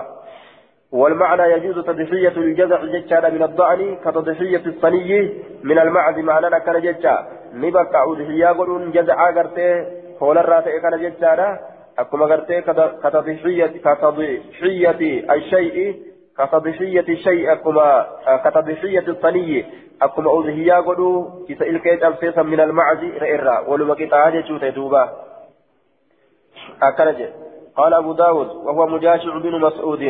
A: والمعنى يجوز تضحية الجزع ججا من الضأن كتضحية الصني من المعز معنى كان ججا نبقى أضحية قلون جزعا قرتي هول الراتئ كان ججا أكما قرتي كتضحية كتضحية الشيء كتضحية الشيء أكما كتضحية الصني أكما أضحية قلو كيس إلكيت أبسيسا من المعز رئرا ولما كتا جيشو تيتوبا أكنج قال أبو داود وهو مجاشع بن مسعود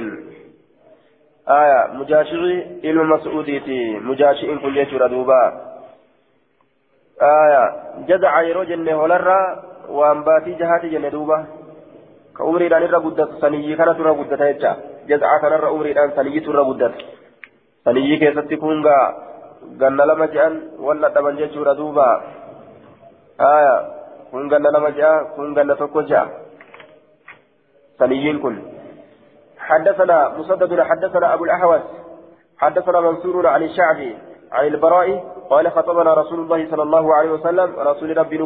A: آية مجاشعي إلى مسعوديتي مجاشعين كل يجر دوبا آية جدع يرو جنة ولرا وأنباتي جهاتي جنة دوبا كأمري دان الرا قدت سنيي كانت الرا قدت هيتشا جدع كان الرا أمري دان سنيي الرا قدت سنيي كيست كونغا ganna lama je'an walla dhaban jechuudha duuba aya kun ganna lama je'a kun ganna tokko je'a saniyyiin kun حدثنا مسدد حدثنا أبو الأحوص حدثنا منصور عن الشعبي عن البراء قال خطبنا رسول الله صلى الله عليه وسلم رسول ربي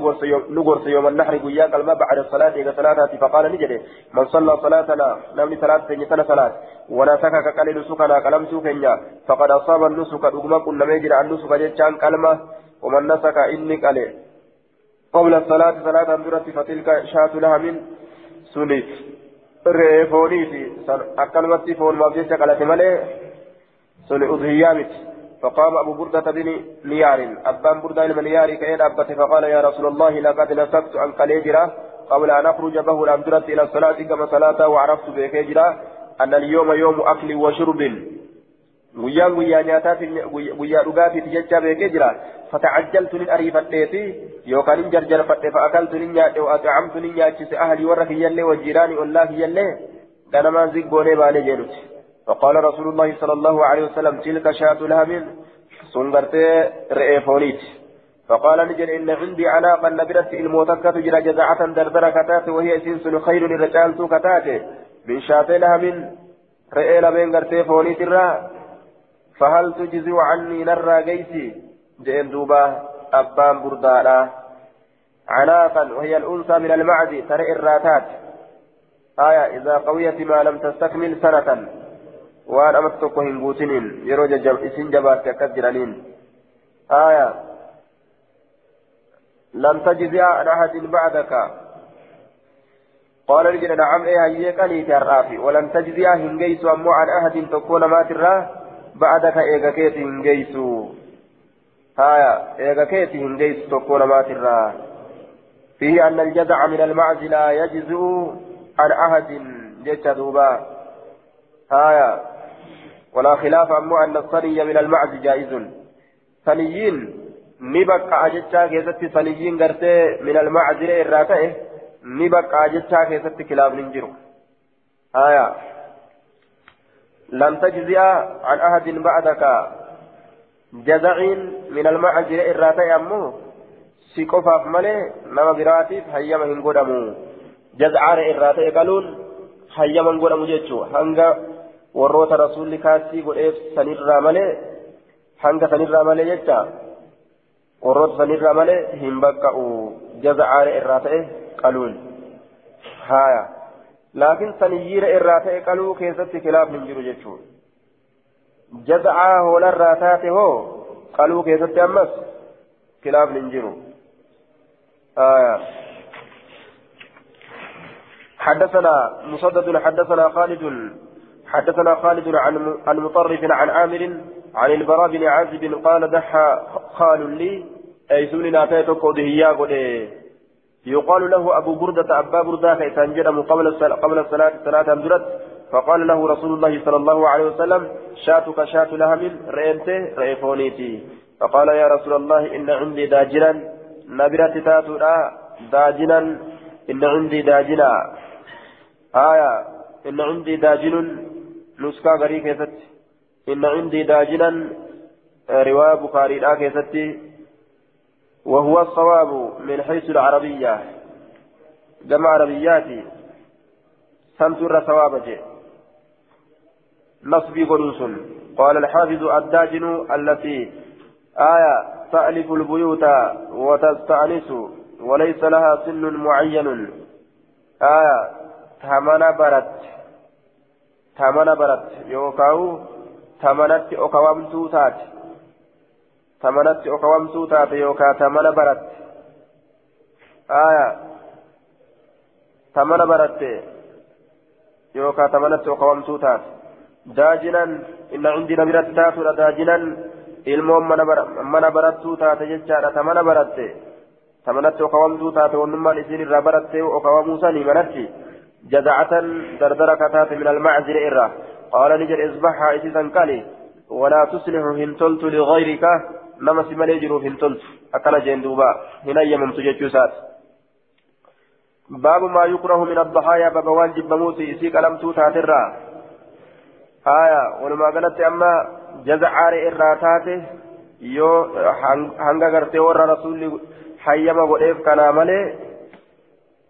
A: نقرس يوم النحر قياك الماء بعد الصلاة إلى صلاة فقال نجد من صلى صلاتنا نمني صلاة سنة صلاة ونسكك قليل سكنا قلم سكنا فقد أصاب النسك أغمى كنا ميجر عن نسك جتشان كلمة ومن نسك إني قليل. قبل الصلاة صلاة درت فتلك شاة لها من سنيف fi akkanumatti foon maaf jecha qalate malee suni udhiyyaa miti فقام أبو بردة بن نيار أبان بردة بن نيار كأين أبت فقال يا رسول الله لقد نسكت عن قليجرة قبل أن أخرج به الأمدرة إلى الصلاة كما صلاة وعرفت بكيجرة أن اليوم يوم أكل وشرب nyaataati guyyaa dhugaatiiti jecha beekee jira fatacajjaltu nin ariifadheeti yookaan nin jarjarfadhe fa'akaltu nin nyaadhe wa'atacamtu nin nyaachise ahalii warra kiyyallee wajjiiraani ollaa kiyyallee ganamaan ziggoonee baanee jeenuti فقال رسول الله صلى الله عليه وسلم تلك شاة لهم سنغرتي رئيفونيت فقال نجل إن عندي عناقا نبرت الموتكة تجرى جزعة دردرة كتات وهي سنسن خير للرجال كتات. من شاتي لهم رئي لبين غرتي فونيت الرا فهل تجزي عني نرى جيسي؟ جئن دوبا أبان بردادا عناقا وهي الأنثى من المعز ترى الراتات. آية إذا قويت ما لم تستكمل سنة. وأن أمتك هنبوتنين يروج جب إسن جبات كجرانين آية لم تجزي عن أحد بعدك قال رجل نعم إيه هيكني ترافي ولم تجزي هنجيس أمو عن أحد تكون ما تراه بعدك إيغا كيتي هنجيسو هايا إيغا كيتي هنجيس تكون ما ترى فيه أن الجزع من المعز لا يجزء عن أحد جيش دوبا هايا ولا خلاف أمو أن الصني من المعز جائز. صنيين نبقى أجتشا كيست صنيين قرتي من المعز الراتئ نبقى أجتشا كيست كلاب ننجرو. هايا لم تجزئ عن أحد بعدك جزع من المعجر إراتي أمه سيكوفاف مالي نما براتيف هيما هنقدمو جزعان إراتي قالون هيما هنقدمو جيتشو. هنگا rasuulli kaasii godheef sanirraa malee hanga sanirraa malee jecha warroota sanirraa malee hin baqqa'u jazacaare irraa ta'e qaluun haaya laakiin saniyyiira irraa ta'e qaluu keessatti khilaaf hin jiru jechuudha jaza'aa hoolarraa taate hoo qaluu keessatti ammas khilaaf hin jiru حدثنا مسدد حدثنا خالد حدثنا خالد عن عن مطرف عن عامر عن البراء بن عازب قال دحى خال لي. أي سوني ناتيتك ودهيا يقال له أبو بردة أبا بردة كيسان جرم قبل الصلاة قبل الصلاة صلاة أمدرت فقال له رسول الله صلى الله عليه وسلم شاتك شات لهم رئنته رئفونيتي فقال يا رسول الله إن عندي داجنا. نبرة تاتو داجنا. إن عندي داجنا. آية. إن عندي داجن. نسكا غري keessatti إن عندي داجنا رواية بخاري لا keessatti وهو الصواب من حيث العربية جمع عربياتي سمتر ثواب نصبي قدوس قال الحافظ الداجن التي آية تألف البيوت وتستأنس وليس لها سن معين آية تهمنا برت tamana baratte yookaan tamanatti okawamtuu taate tamanatti okawamtuu taate yookaan tamana baratte aya tamana baratte yookaan tamanatti okawamtuu taate daajinan inna cindina biratti taatudha daajinan ilmoon mana barattuu taate jechaadha tamana baratte tamanatti okawamtuu taate wannummaan isiin irraa baratte okawamuu manatti جزعة دردر كتات من المعزل إرة قال نجر اصبحها إسيسا قالي ولا تصلح هنتلت لغيرك. نما سمال يجرو هنتلت. أكل جندوبا هنا يممت جيشوسات باب ما يكره من الضحايا باب واجب موسي إسيك ألم توتا ترى آية. ولما قالت أما جزعار إراتاته yoo hanga gartee warra rasuulli hayyama godheef kanaa malee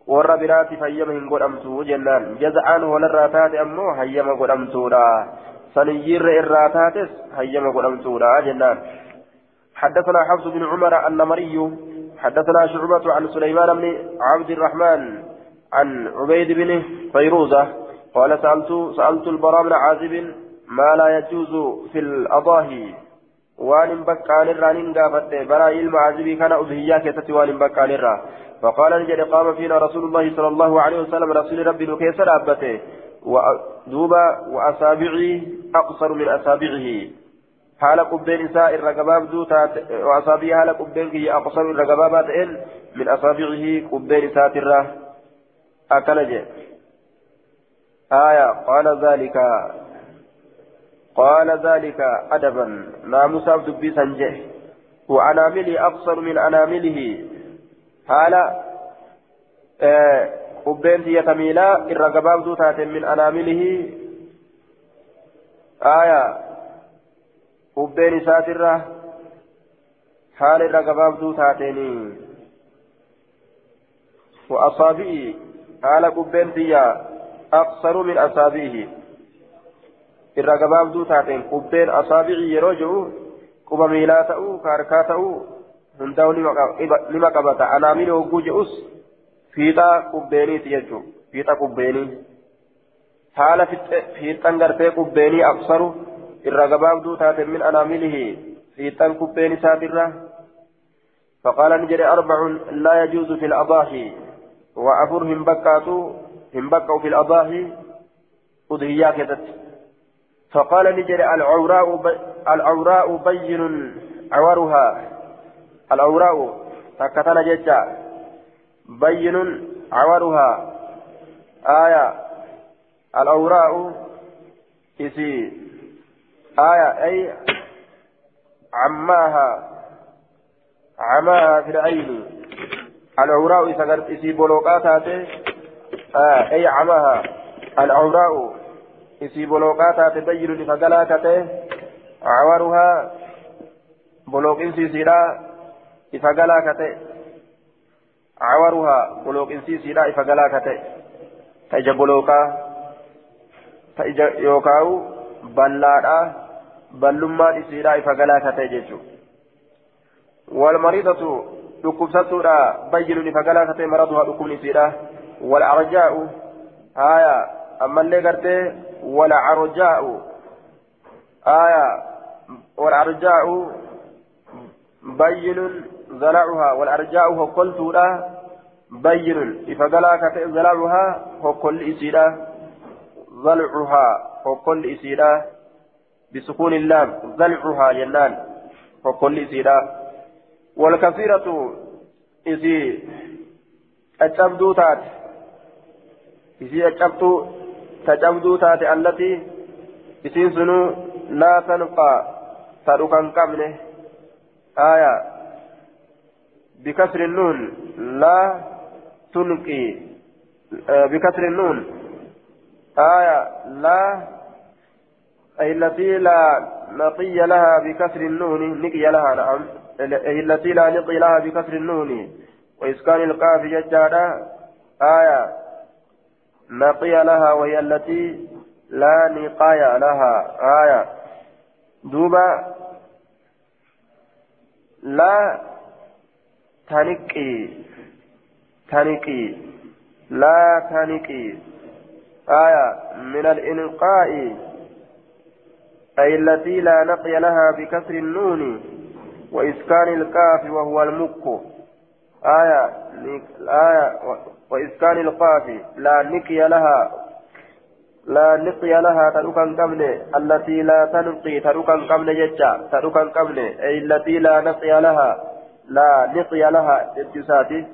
A: warra biraati hayyama hin godhamtu jennaan jaza'aan walarraa taate ammoo hayyama godhamtuudha saniyyiirra irraa taates hayyama godhamtuudha jennaan حدثنا حفص بن عمر النمري حدثنا شعبة عن سليمان بن عبد الرحمن عن عبيد بن فيروزة قال سألت سألت البراء بن عازب ما لا يجوز في الأضاحي وان بكان الرانين قافت براء المعازبي كان أبهيا كتت وان بكان الرا فقال نجد قام فينا رسول الله صلى الله عليه وسلم رسول ربي نكيس رابته ودوبا وأصابعي أقصر من أصابعه حال قبين نساء الرقباب دوتا وأصابعي حال قبين كي أقصر الرقبابات إن من أصابعه قبين نساء الره أكنج آية قال ذلك قال ذلك أدبا ناموس عبد بي سنجه وأنامله أقصر من أنامله xiyya miilaa irra gabaabduu taateen min anaamilihi aya qubbeen isaatirra haala irra gabaabduu taateeni وأصابعي qubbeen xiyya أقصر من أصابعه irra gabaabduu taateen qubbeen asaabicii yeroo jiru quba miilaa ta'uu ka harkaa ta'uu hundaa'u nima qabata anaamini hogguu je'us fiixaa qubbeeniiti jechuun fiixa qubbeenii haala fiixan gartee qubbeenii aqsaru irra gabaabduu taate min anaamilihi fiixan qubbeen isaatirra فقال نجري أربع لا يجوز في الأضاحي وأفر هم بكاتو هم بكوا في الأضاحي أضحيات فقال نجري العوراء العوراء بين عورها الأوراق تكتنا ججا بين عورها آية. الأوراق إسي. آية. أي عماها. عماها في العين. الأوراق إذا إسي بلوقات آه أي عماها. الأوراق إسي بلوقات تبين لفقلاكته عورها بلوق إسي سيرا ifa galaa ka ta'e cawaruhaa bolooqinsiisiidha ifa galaa ka ta'e ta ija bolooqaa ta ija yookaawu ballaadha ballummaan isiidha ifa galaa ka ta'e jechuudha والمريضة dhukkubsattuudha bayyinun ifa galaa ka ta'e maraduhaa dhukkubni isiidha والعرجاء آية أما اللي قرتي والعرجاء. آية. والعرجاء بين ضلعها والأرجاء هكلت لا بين إفقلا كتئ ضلعها هكل إسيدا ضلعها هكل إسيدا بسكون اللام. ضلعها جنان هكل إسيدا والكثيرة إسي أتبدو تات إسي أتبدو تجبدو تات التي إسي سنو لا تنقى تركا كامله آية بكسر النون لا تنقي بكسر النون آية لا أي التي لا نقي لها بكسر النون نقي لها نعم أي التي لا نقي لها بكسر النون وإسكان القاف jechaadha آية نقي لها وهي التي لا نقايا لها. آية. دوبا لا تنقي. تنقي. لا تنقي. آية. من الإنقاء. أي التي لا نقي لها بكسر النون وإسكان الكاف وهو المك. آية. آية. وإسكان القاف لا نقي لها لا نقي لها تركا قبل التي لا تنقي تركا قبل ججا تركا قبل أي التي لا نقي لها لا نقي لها اجساتي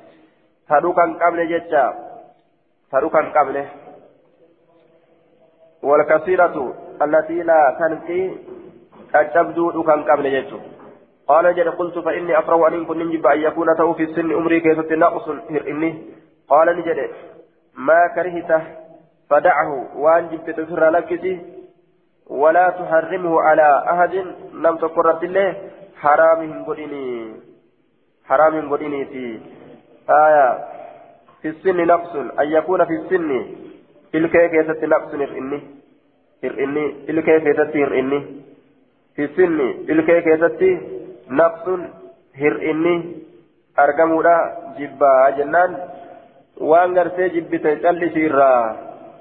A: تركا قبل ججا تركا قبل. والكثيرة التي لا تنقي التبدو كان قبل ججو. قال جل قلت فإني أفرغ أن كن نجب أن يكون تو في السن أمري كيف نقص إني؟ قال نجد ما كرهته فدعه وأن جبت لكسي ولا تحرمه على أحد لم تقرت الله حرام قدني حرام قدني في آية في السن نقص أن يكون في السن ilkee keessatti naqsun hir'inni hir'inni ilkee keessatti hir'inni fi sinni ilkee keessatti naqsun hir'inni argamuudha jibbaa jennaan jibbite callisi irraa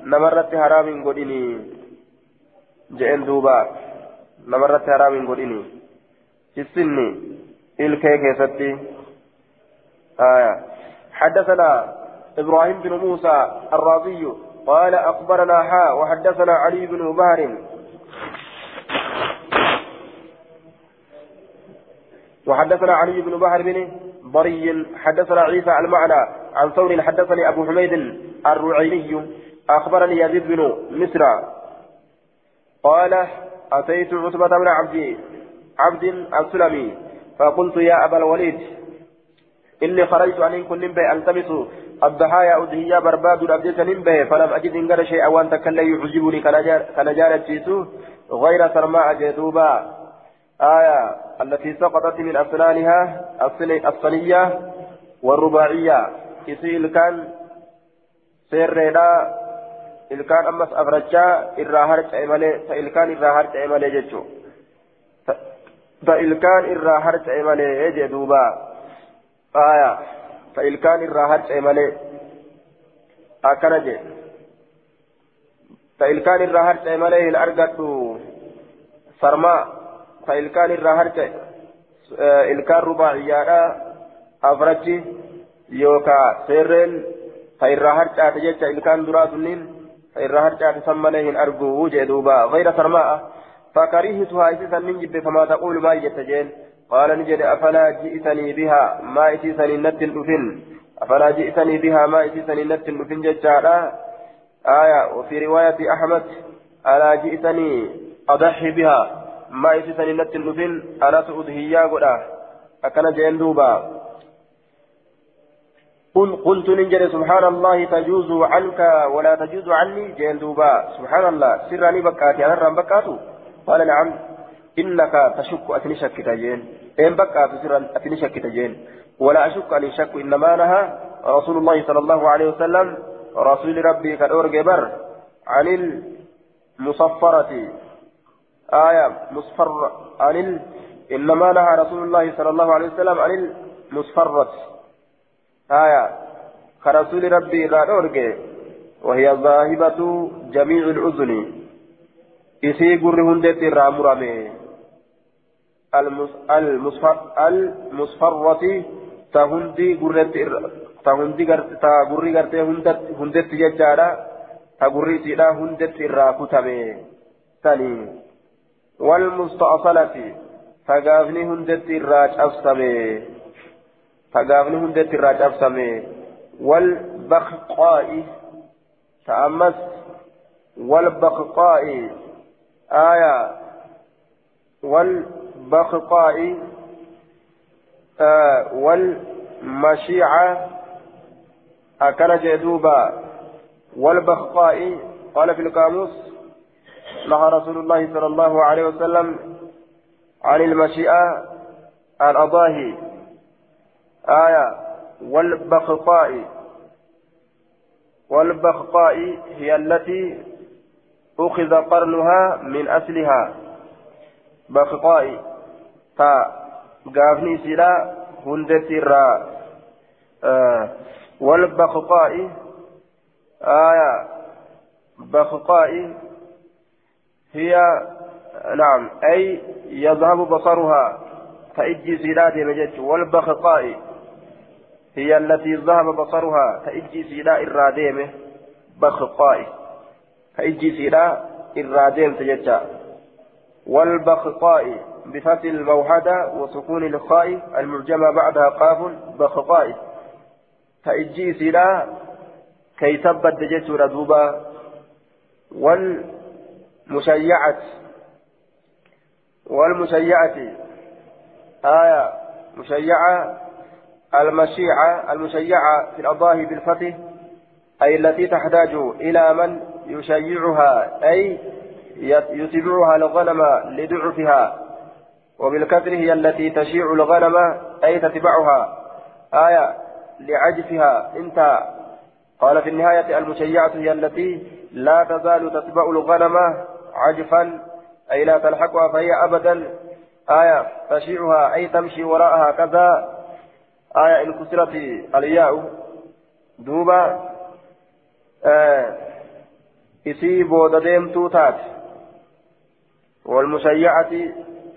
A: namarratti haraam hin godhini je'en duuba namarratti haraam hin godhini fi sinni ilkee keessatti حدثنا إبراهيم بن موسى الرازي قال أخبرنا حاء وحدثنا علي بن بهر وحدثنا علي بن بهر بن ضري حدثنا عيسى المعنى عن ثور حدثني أبو حميد الرعيني أخبرني يزيد بن مصر قال أتيت عتبة بن عبد عبد السلمي فقلت يا أبا الوليد إني خرجت أن كن ألتمس الضحايا أدهيا برباد الأبدية نمبه فلم أجد إن شيئا وأن تكلا يعجبني كنجارة جيسو غير سرماء جدوبا آية التي سقطت من أسنانها الصنية والرباعية. إسيل كان سيرنا ilkaan ammas afrachaa irraa harca'e malee ta ilkaan irraa harca'e malee jechuu ta ilkaan irraa harca'e malee jee duuba aya ta ilkaan irraa harca'e malee akkana jee ta ilkaan irraa harca'e malee hin argadhu sarmaa ta ilkaan irraa harca'e ilkaan rubaaciyyaadha afrachi yookaa seerreen ta irraa harcaate jecha ilkaan duraa sunniin ta irraa harcaate san malee hin arguu jee duuba. Gayra sarmaa'a فكرهتها إسسا من جب فما تقول ما جتجين قال نجد أفلا جئتني بها ما إتيسني نت الأفن أفلا جئتني بها ما إتيسني نت الأفن ججارا آية وفي رواية أحمد ألا جئتني أضحي بها ما إتيسني نت الأفن أنا سأضهيا قدا أكن جين دوبا قل قلت ننجر سبحان الله تجوز عنك ولا تجوز عني جين دوبا. سبحان الله سرني بكاتي أنا رم بكاتو. قال نعم. إنك تشك أتني شك تجين. إن بقى تسر أتني شك تجين. ولا أشك أن شك إنما نهى رسول الله صلى الله عليه وسلم رسول ربي كالأور جبر عن المصفرة. آية مصفر عن. إنما نهى رسول الله صلى الله عليه وسلم عن المصفرة. آية كرسول ربي كالأور وهي ذاهبة جميع الأذن إسي قر هندت الرامرمي المصفرة تهندي قرت تهندي تغري قرت هندت هندت ججارا تغري سيدا هندت الراكتمي ثاني والمستأصلة تغافني هندت الراج أفسمي تغافني هندت الراج أفسمي والبخقاء تأمس والبخقاء آية والبخقاء آه والمشيعة أكل جدوبا والبخقاء قال في القاموس نهى رسول الله صلى الله عليه وسلم عن المشيئة الأضاهي آية والبخقاء والبخقاء هي التي أخذ قرنها من أصلها. بخطاء. تا غافني سلا هندت الرا آه آية بخقاء هي نعم أي يذهب بصرها. فإجي سيدات مجد والبخقاء هي التي ذهب بصرها فإجي سيدا إراديمه بخقاء فإجي سيدا إراديم تجد والبخقاء بفتح الموحدة وسكون الخاء المعجمة بعدها قاف بخقاء فإجي سيدا كي تبت دجت ردوبا. والمشيعة والمشيعة آية مشيعة المشيعة المشيعة في الأضاحي بالفتح أي التي تحتاج إلى من يشيعها أي يتبعها الغنم لضعفها وبالكسر هي التي تشيع الغنم أي تتبعها. آية لعجفها انتهى. قال في النهاية المشيعة هي التي لا تزال تتبع الغنم عجفا أي لا تلحقها فهي أبدا. آية تشيعها أي تمشي وراءها كذا. آية إن كسرت الياء. duuba aah isii booda deemtu taate. والمشيعة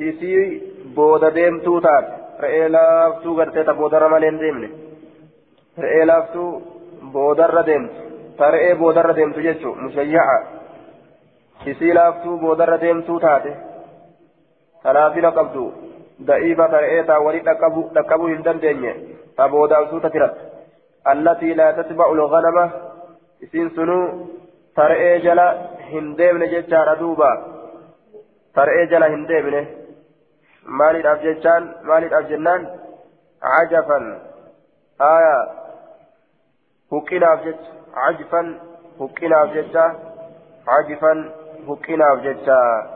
A: isii booda deemtu taate. re'ee laaftuu gartii ta boodarra malee hin deemne. رئي لافتو بودر ديمت. ترئي بودر ديمتو جيتشو. مشيعة. إسي لافتو بودر ديمتو تاتي ضعيفة ترئيتا ولد تقبو هندن دينيه تبودا سوتا ترت. التي لا تتبع الغنمة إسين سنو ترئي جلا هندمن ججار دوبا ترئي جلا هندمن مالي الأفججان مالي الأفجنان عجفا. آية. هكينا أفجج عجفا. هكينا أفججا عجفا. هكينا أفججا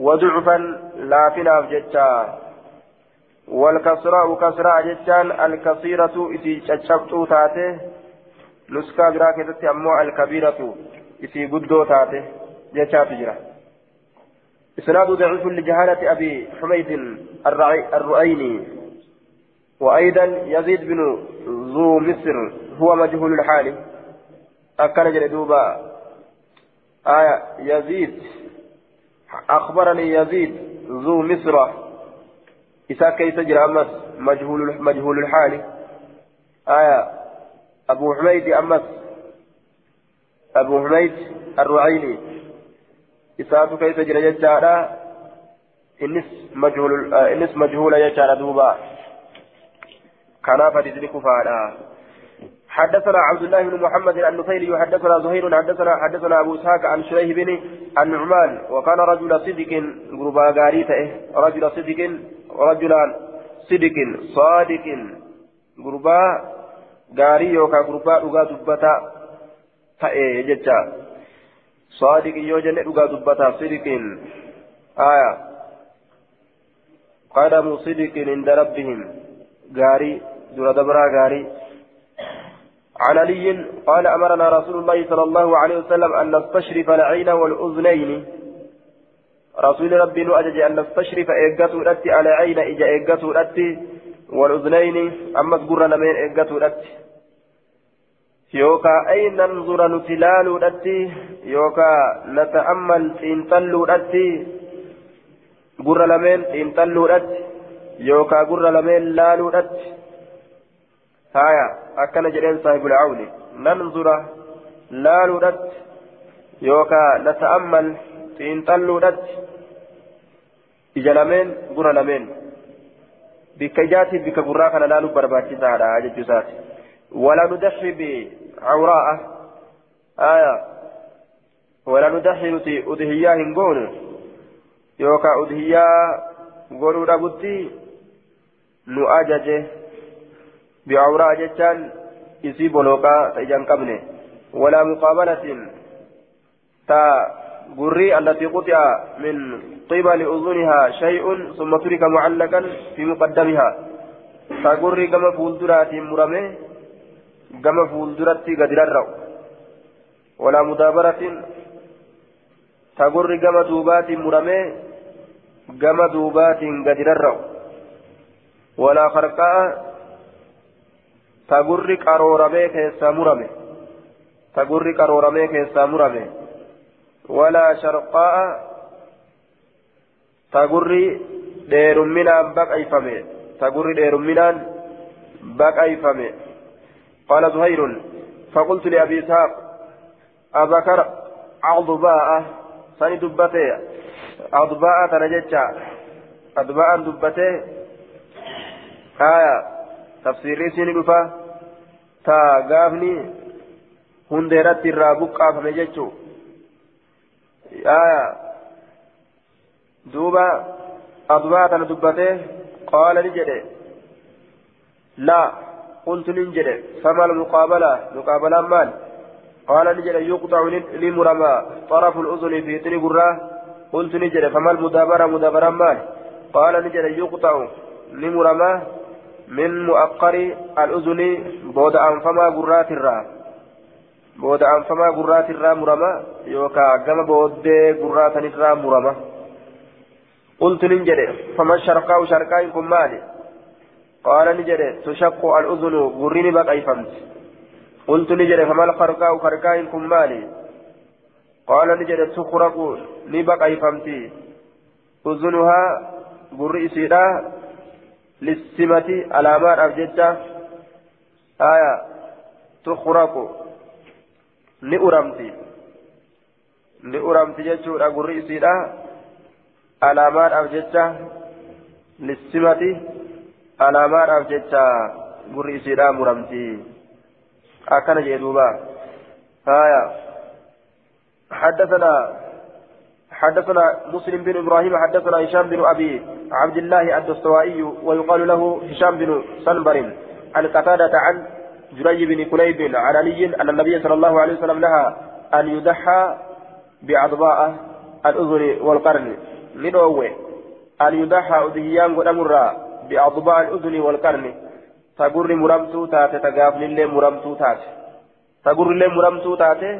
A: وضعفا لافنا أفججا والكسراء كسراء جتان الكثيرة إتي تشبتو تاته. نسكا براكتة أمو الكبيرة إتي قدو تاته. جتات جرا إسناد ضعيف لجهالة أبي حميد الرؤيني. وأيضا يزيد بن ذو مصر هو مجهول الحال. أكن جلدوبا آية يزيد أخبرني يزيد ذو مصر. إساء كيف جرى أمس؟ مجهول مجهول الحال. آية أبو حميد أمس. أبو حميد الرعيني. إساء كيف جرى يجارة إنس مجهول آه إنس مجهول يجارة دوبا. كان فتدرك فادا حدثنا عبد الله بن محمد النفيلي حدثنا زهير حدثنا حدثنا أبو إسحاق عن شريح بن النعمان وكان رجل صدق غربا غاريته رجل صدق رجلا صدق صادق غربا غاري يوكا غربا دغا دبتا تأي جتا صادق يوجن دغا دبتا صدق. آية. قدم صدق عند ربهم. غاري دور دبرا غاري. عن علي قال أمرنا رسول الله صلى الله عليه وسلم أن نستشرف العين والأذنين. رسول ربي نؤجج أن نستشرف إيقاتو الأتي على عين إجا إيقاتو الأتي والأذنين. أما تقر لمن إيقاتو الأتي يوكا أي ننظر نتلال الأتي يوكا نتأمل تنتل الأتي قر لمن تنتل الأتي يوكا قر لمن لال الأتي هايا أكن جرين صاحب العون ننظر لال الأتي يوكا نتأمل تنتل الأتي ija lameen gura lameen bikka ijaatiif bikka gurraa kana laaluuf barbaachisaadha jechuu isaati wala nudaxi bicawraa'a aya wala nudaxi nuti udhiyyaa hin goonu yookaa udhiyyaa godhuu dhabutti isii bolooqaa ta ija hin qabne walaa muqaabalatin ta gurrii التي قطع من قبل أذنها شيء ثم ترك معلقا في مقدمها. فقري كما فولدرات مرمي كما فولدرات قد رروا ولا مدابرة. تقري كما دوبات مرمي كما دوبات قد رروا ولا خرقاء. تقري قرورمي كيسا مرمي تقري كرورمي كيسا مرمي ولا شرقاء تقري ديرمنان بقيفمي تقري ديرمنان بقيفمي قال زهير فقلت لأبي إسحاق أذكر عضباء سني دبتي عضباء تنجتشا عضباء دبتي آية تفسيري سيني دفا تا غافني هنديرت الرابق قافم جتشو آية دوبا عضباء تندبتي قال نجد لا قلت ننجد فما المقابلة مقابلة مال قال نجد يقطع لمرمى طرف الأذن في طريق الراه قلت نجد فما المدابرة مدابرة مال قال نجد يقطع لمرمى من مؤقر الأذن بود أنفما قرات الراه بود أنفما قرات الراه مرمى يوكا قم بود قرات الراه مرمى قلت نجد فما الشرقاء شرقاء مالي؟ قال نجري تشق الأذن غرين بقى فمت قلت نجري فما الخرقاء خرقاء كن مالي؟ قال نجري تخرق نبقى فمتي أذنها للسمة علامات أبجدة آية تخرق. نؤرمتي نؤرمتي جتشورا غري سيدا علامات أبجدة للسمة alaamaadhaaf jecha gurri isiidhaa muramti akkana jee duuba haya حدثنا حدثنا مسلم بن إبراهيم حدثنا هشام بن أبي عبد الله الدستوائي ويقال له هشام بن سنبر عن قتادة عن جري بن كليب عن علي أن النبي صلى الله عليه وسلم نهى أن يضحى بعضباء الأذن والقرن. ندوه أن يضحى أذهيان قد بأضباع الأذن والقرن. تقر مرمتو تاتي تقافل الله مرمتو تاتي. تقر الله مرمتو تاتي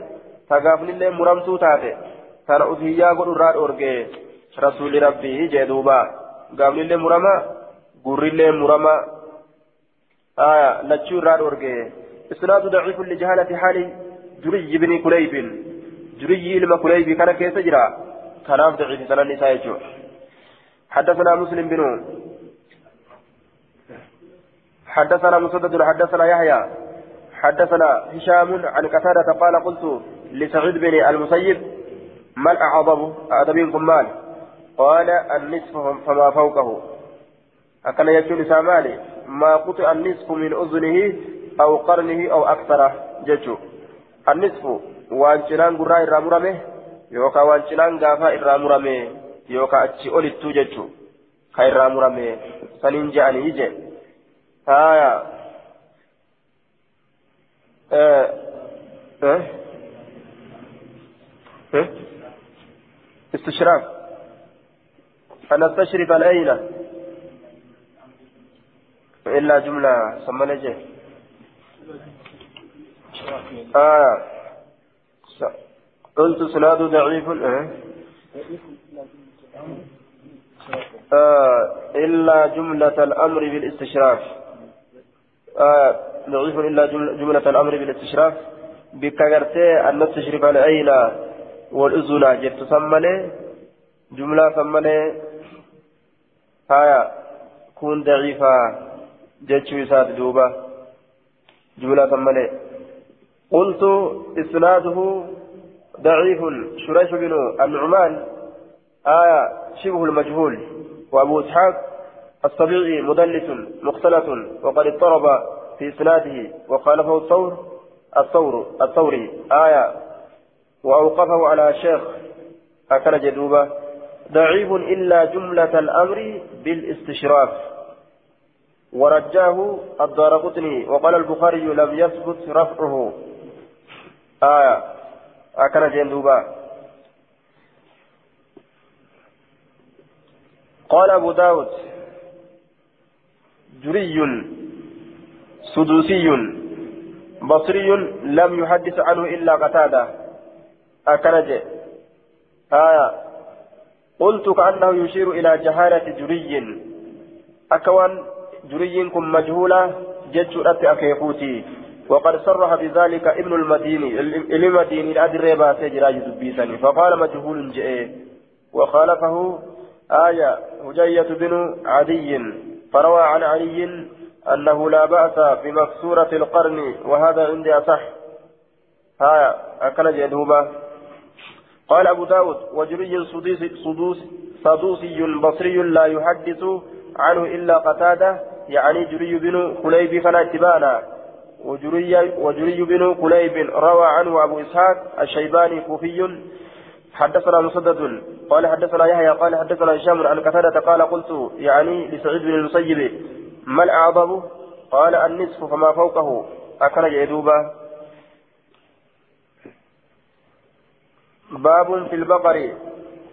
A: تقافل الله مرمتو تاتي. تانا أذهيا قد راد أرقى رسول ربي جدوبا قافل الله مرمى قر الله مرمى آية لتشو راد أرقى إسناد ضعيف لجهالة حال جري بن كليب جري لما كليب كان كيف جرى كان ضعيف سنة النساء حدثنا مسلم بن حدثنا مسدد حدثنا يحيى حدثنا هشام عن قتادة قال قلت لسعيد بن المسيب ما الأعظم أدبين مال قال النصف فما فوقه أكن يجول سامالي ما قطع النصف من أذنه أو قرنه أو أكثر ججو النصف وانشلان قراء الرامرمه يوكا وانشلان غافا الرامرمه يوكا أتشي أولي ججو كايرامرمه سنين جاني يجي آية آه. آه. آه. استشراف. أن استشرف الأين إلا جملة سمنا جه آه. قلت سناد ضعيف. آه. آه. إلا جملة الأمر بالاستشراف. آه. إلا جملة الأمر بالاستشراف. بكغرتي أن تشرف العين والأذن جت سمني جملة سمني هايا كون ضعيفة جتشو يسات دوبا جملة سمني قلت إسناده ضعيف شريح بن النعمان آية شبه المجهول وأبو إسحاق السبيعي مدلس مختلط وقد اضطرب في إسناده وخالفه الثور الثور الثوري آية وأوقفه على شيخ. هكذا جدوبة. ضعيف إلا جملة الأمر بالاستشراف. ورجاه الدار قطني وقال البخاري لم يثبت رفعه. آية. هكذا جدوبة قال أبو داود. جري سدوسي. بصري لم يحدث عنه إلا قتادة أكنج آية قلت كأنه يشير إلى جهالة جري أكوان جري كن مجهولة جدت أكيفوتي وقد صرح بذلك ابن المديني المديني الأدري باسي جراج دبيسني فقال مجهول جئ وخالفه آية هجية بن عدي فروى عن علي أنه لا بأس بمكسورة القرن وهذا عندي أصح ها أكل جدوبة قال أبو داود وجري صدوس صدوسي بصري لا يحدث عنه إلا قتادة يعني جري بن خليب فلا اتبانا وجري, وجري بن كليب روى عنه أبو إسحاق الشيباني كوفي. حدثنا مسدد. قال حدثنا يحيى قال حدثنا هشام عن قتادة قال قلت يعني لسعيد بن المسيب ما الأعظم؟ قال النصف فما فوقه. أكل جدوبا باب في البقر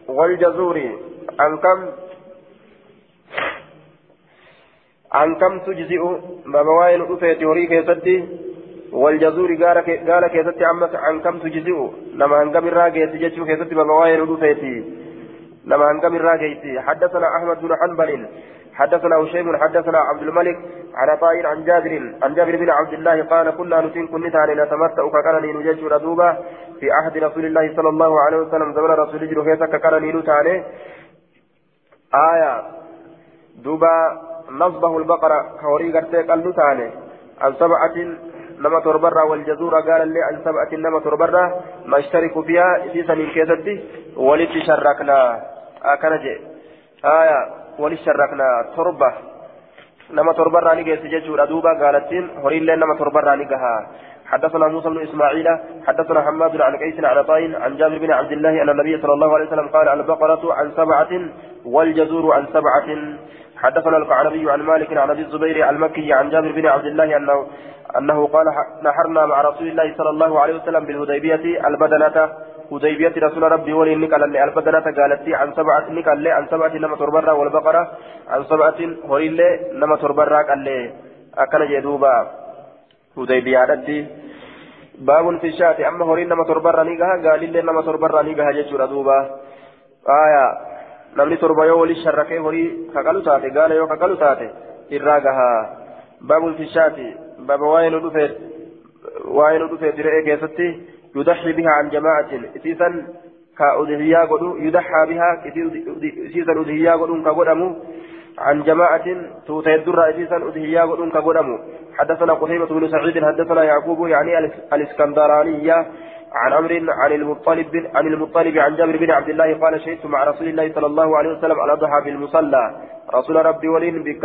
A: والجزور. عن كم؟ عن كم تجزئ؟ باب واين أفيت يوري كيستي؟ والجزور قال كيستي عمك عن كم تجزئ؟ لما هنقم الراقية تججو كيستي؟ باب واين أفيت؟ لما هنقم الراقية حدثنا أحمد بن حنبل حدثنا هشيم حدثنا عبد الملك عن طائر عن جابر عن جابر بن عبد الله قال كنا نتين كن تاني نتمتع ككرني نجج ردوبا في عهد رسول الله صلى الله عليه وسلم زمن رسول كيسا ككرني نتاني آية. دوبا نصبه البقرة كوري قرتي قال نتاني عن سبعة نما تربرا والجزور قال لي عن سبعة نما تربرا ما اشترك فيها في سنين كيستي ولد أكنجي آية ولي شركنا تربة نما تربة راني جيس جيجور أدوبا قالتين هورين لين نما تربة راني قها حدثنا موسى بن إسماعيل حدثنا حماد عن قيس عن طاين عن جابر بن عبد الله أن النبي صلى الله عليه وسلم قال البقرة عن سبعة والجزور عن سبعة حدثنا القعنبي عن مالك عن أبي الزبير المكي عن جابر بن عبد الله أنه أنه قال نحرنا مع رسول الله صلى الله عليه وسلم بالهديبية البدنة هديبية رسول ربي ولي نقل اللي البدنة قالت عن سبعة نقل عن سبعة نما تربرا والبقرة عن سبعة هوري اللي نما تربرا قال لي أكل جدوبا هديبية عدتي باب في الشاة أما هوري نما تربرا نقها قال اللي نما تربرا نقها جيشورا دوبا آية namni torba yoo wali sharrakee horii kakalu taate gaala yoo kakalu taate irraa gahaa baabul fishaati baaba waa'ee nu dhufee waa'ee nu dhufee يضحي بها عن جماعة. إسيسا كأذهيا قدو يضحى بها. إسيسا أذهيا قدو كقدمو. عن جماعة توتي الدرة إسيسا أذهيا قدو كقدمو. حدثنا قتيبة بن سعيد حدثنا يعقوب يعني الإسكندرانية. عن عمر عن المطلب عن المطلب عن جابر بن عبد الله قال شهدت مع رسول الله صلى الله عليه وسلم على ضحى بالمصلى. رسول ربي ولين بك.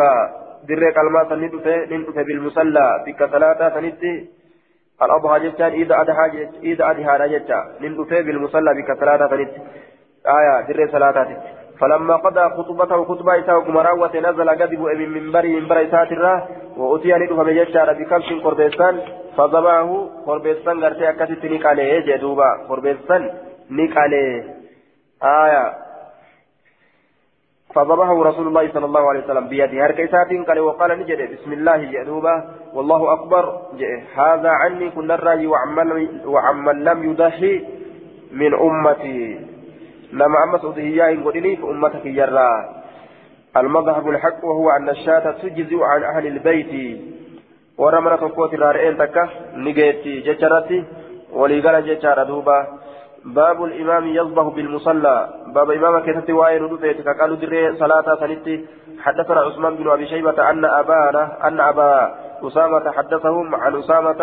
A: درك الماء نندف بالمصلى. بك ثلاثة سنتي الأضحى جتان إذا أدحى إذا أدحى جتا من في بالمصلى بك ثلاثة فنت آية در ثلاثة فلما قضى خطبته خطبة إساء وكمراوة نزل قدب من منبر منبر إساء الراه وأتي أن يدفع بجتار بكبش قربيستان فضبعه قربيستان قرتي أكتت نقالي جدوبا. قربيستان نقالي آية فضربه رسول الله صلى الله عليه وسلم بيده. هركيسات قال وقال نجد بسم الله جدوبا والله أكبر. هذا عني كن الرأي وعمن لم يضحي من أمتي. لما أمس أضهياء قدني في أمتك يرى المذهب الحق وهو أن الشاة تجزئ عن أهل البيت. ورمنا تقوت الرارئين تكا نجيتي ججرتي ولقال ججار دوبا باب الإمام يصبح بالمصلى. باب إمام كتبت وائل ودفيت فقالوا دري صلاة سنتي حدثنا عثمان بن أبي شيبة أن أبانا أن أبا أسامة حدثهم عن أسامة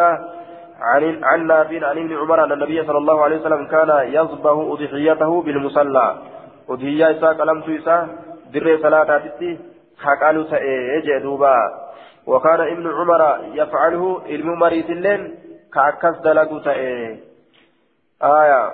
A: عن عن نافع عن ابن عمر أن النبي صلى الله عليه وسلم كان يصبح أضحيته بالمصلى. أضحية إساء كلمت إساء دري صلاة تتي فقالوا سأجي دوبا. وكان ابن عمر يفعله الممريت اللين كأكس دلقوا آية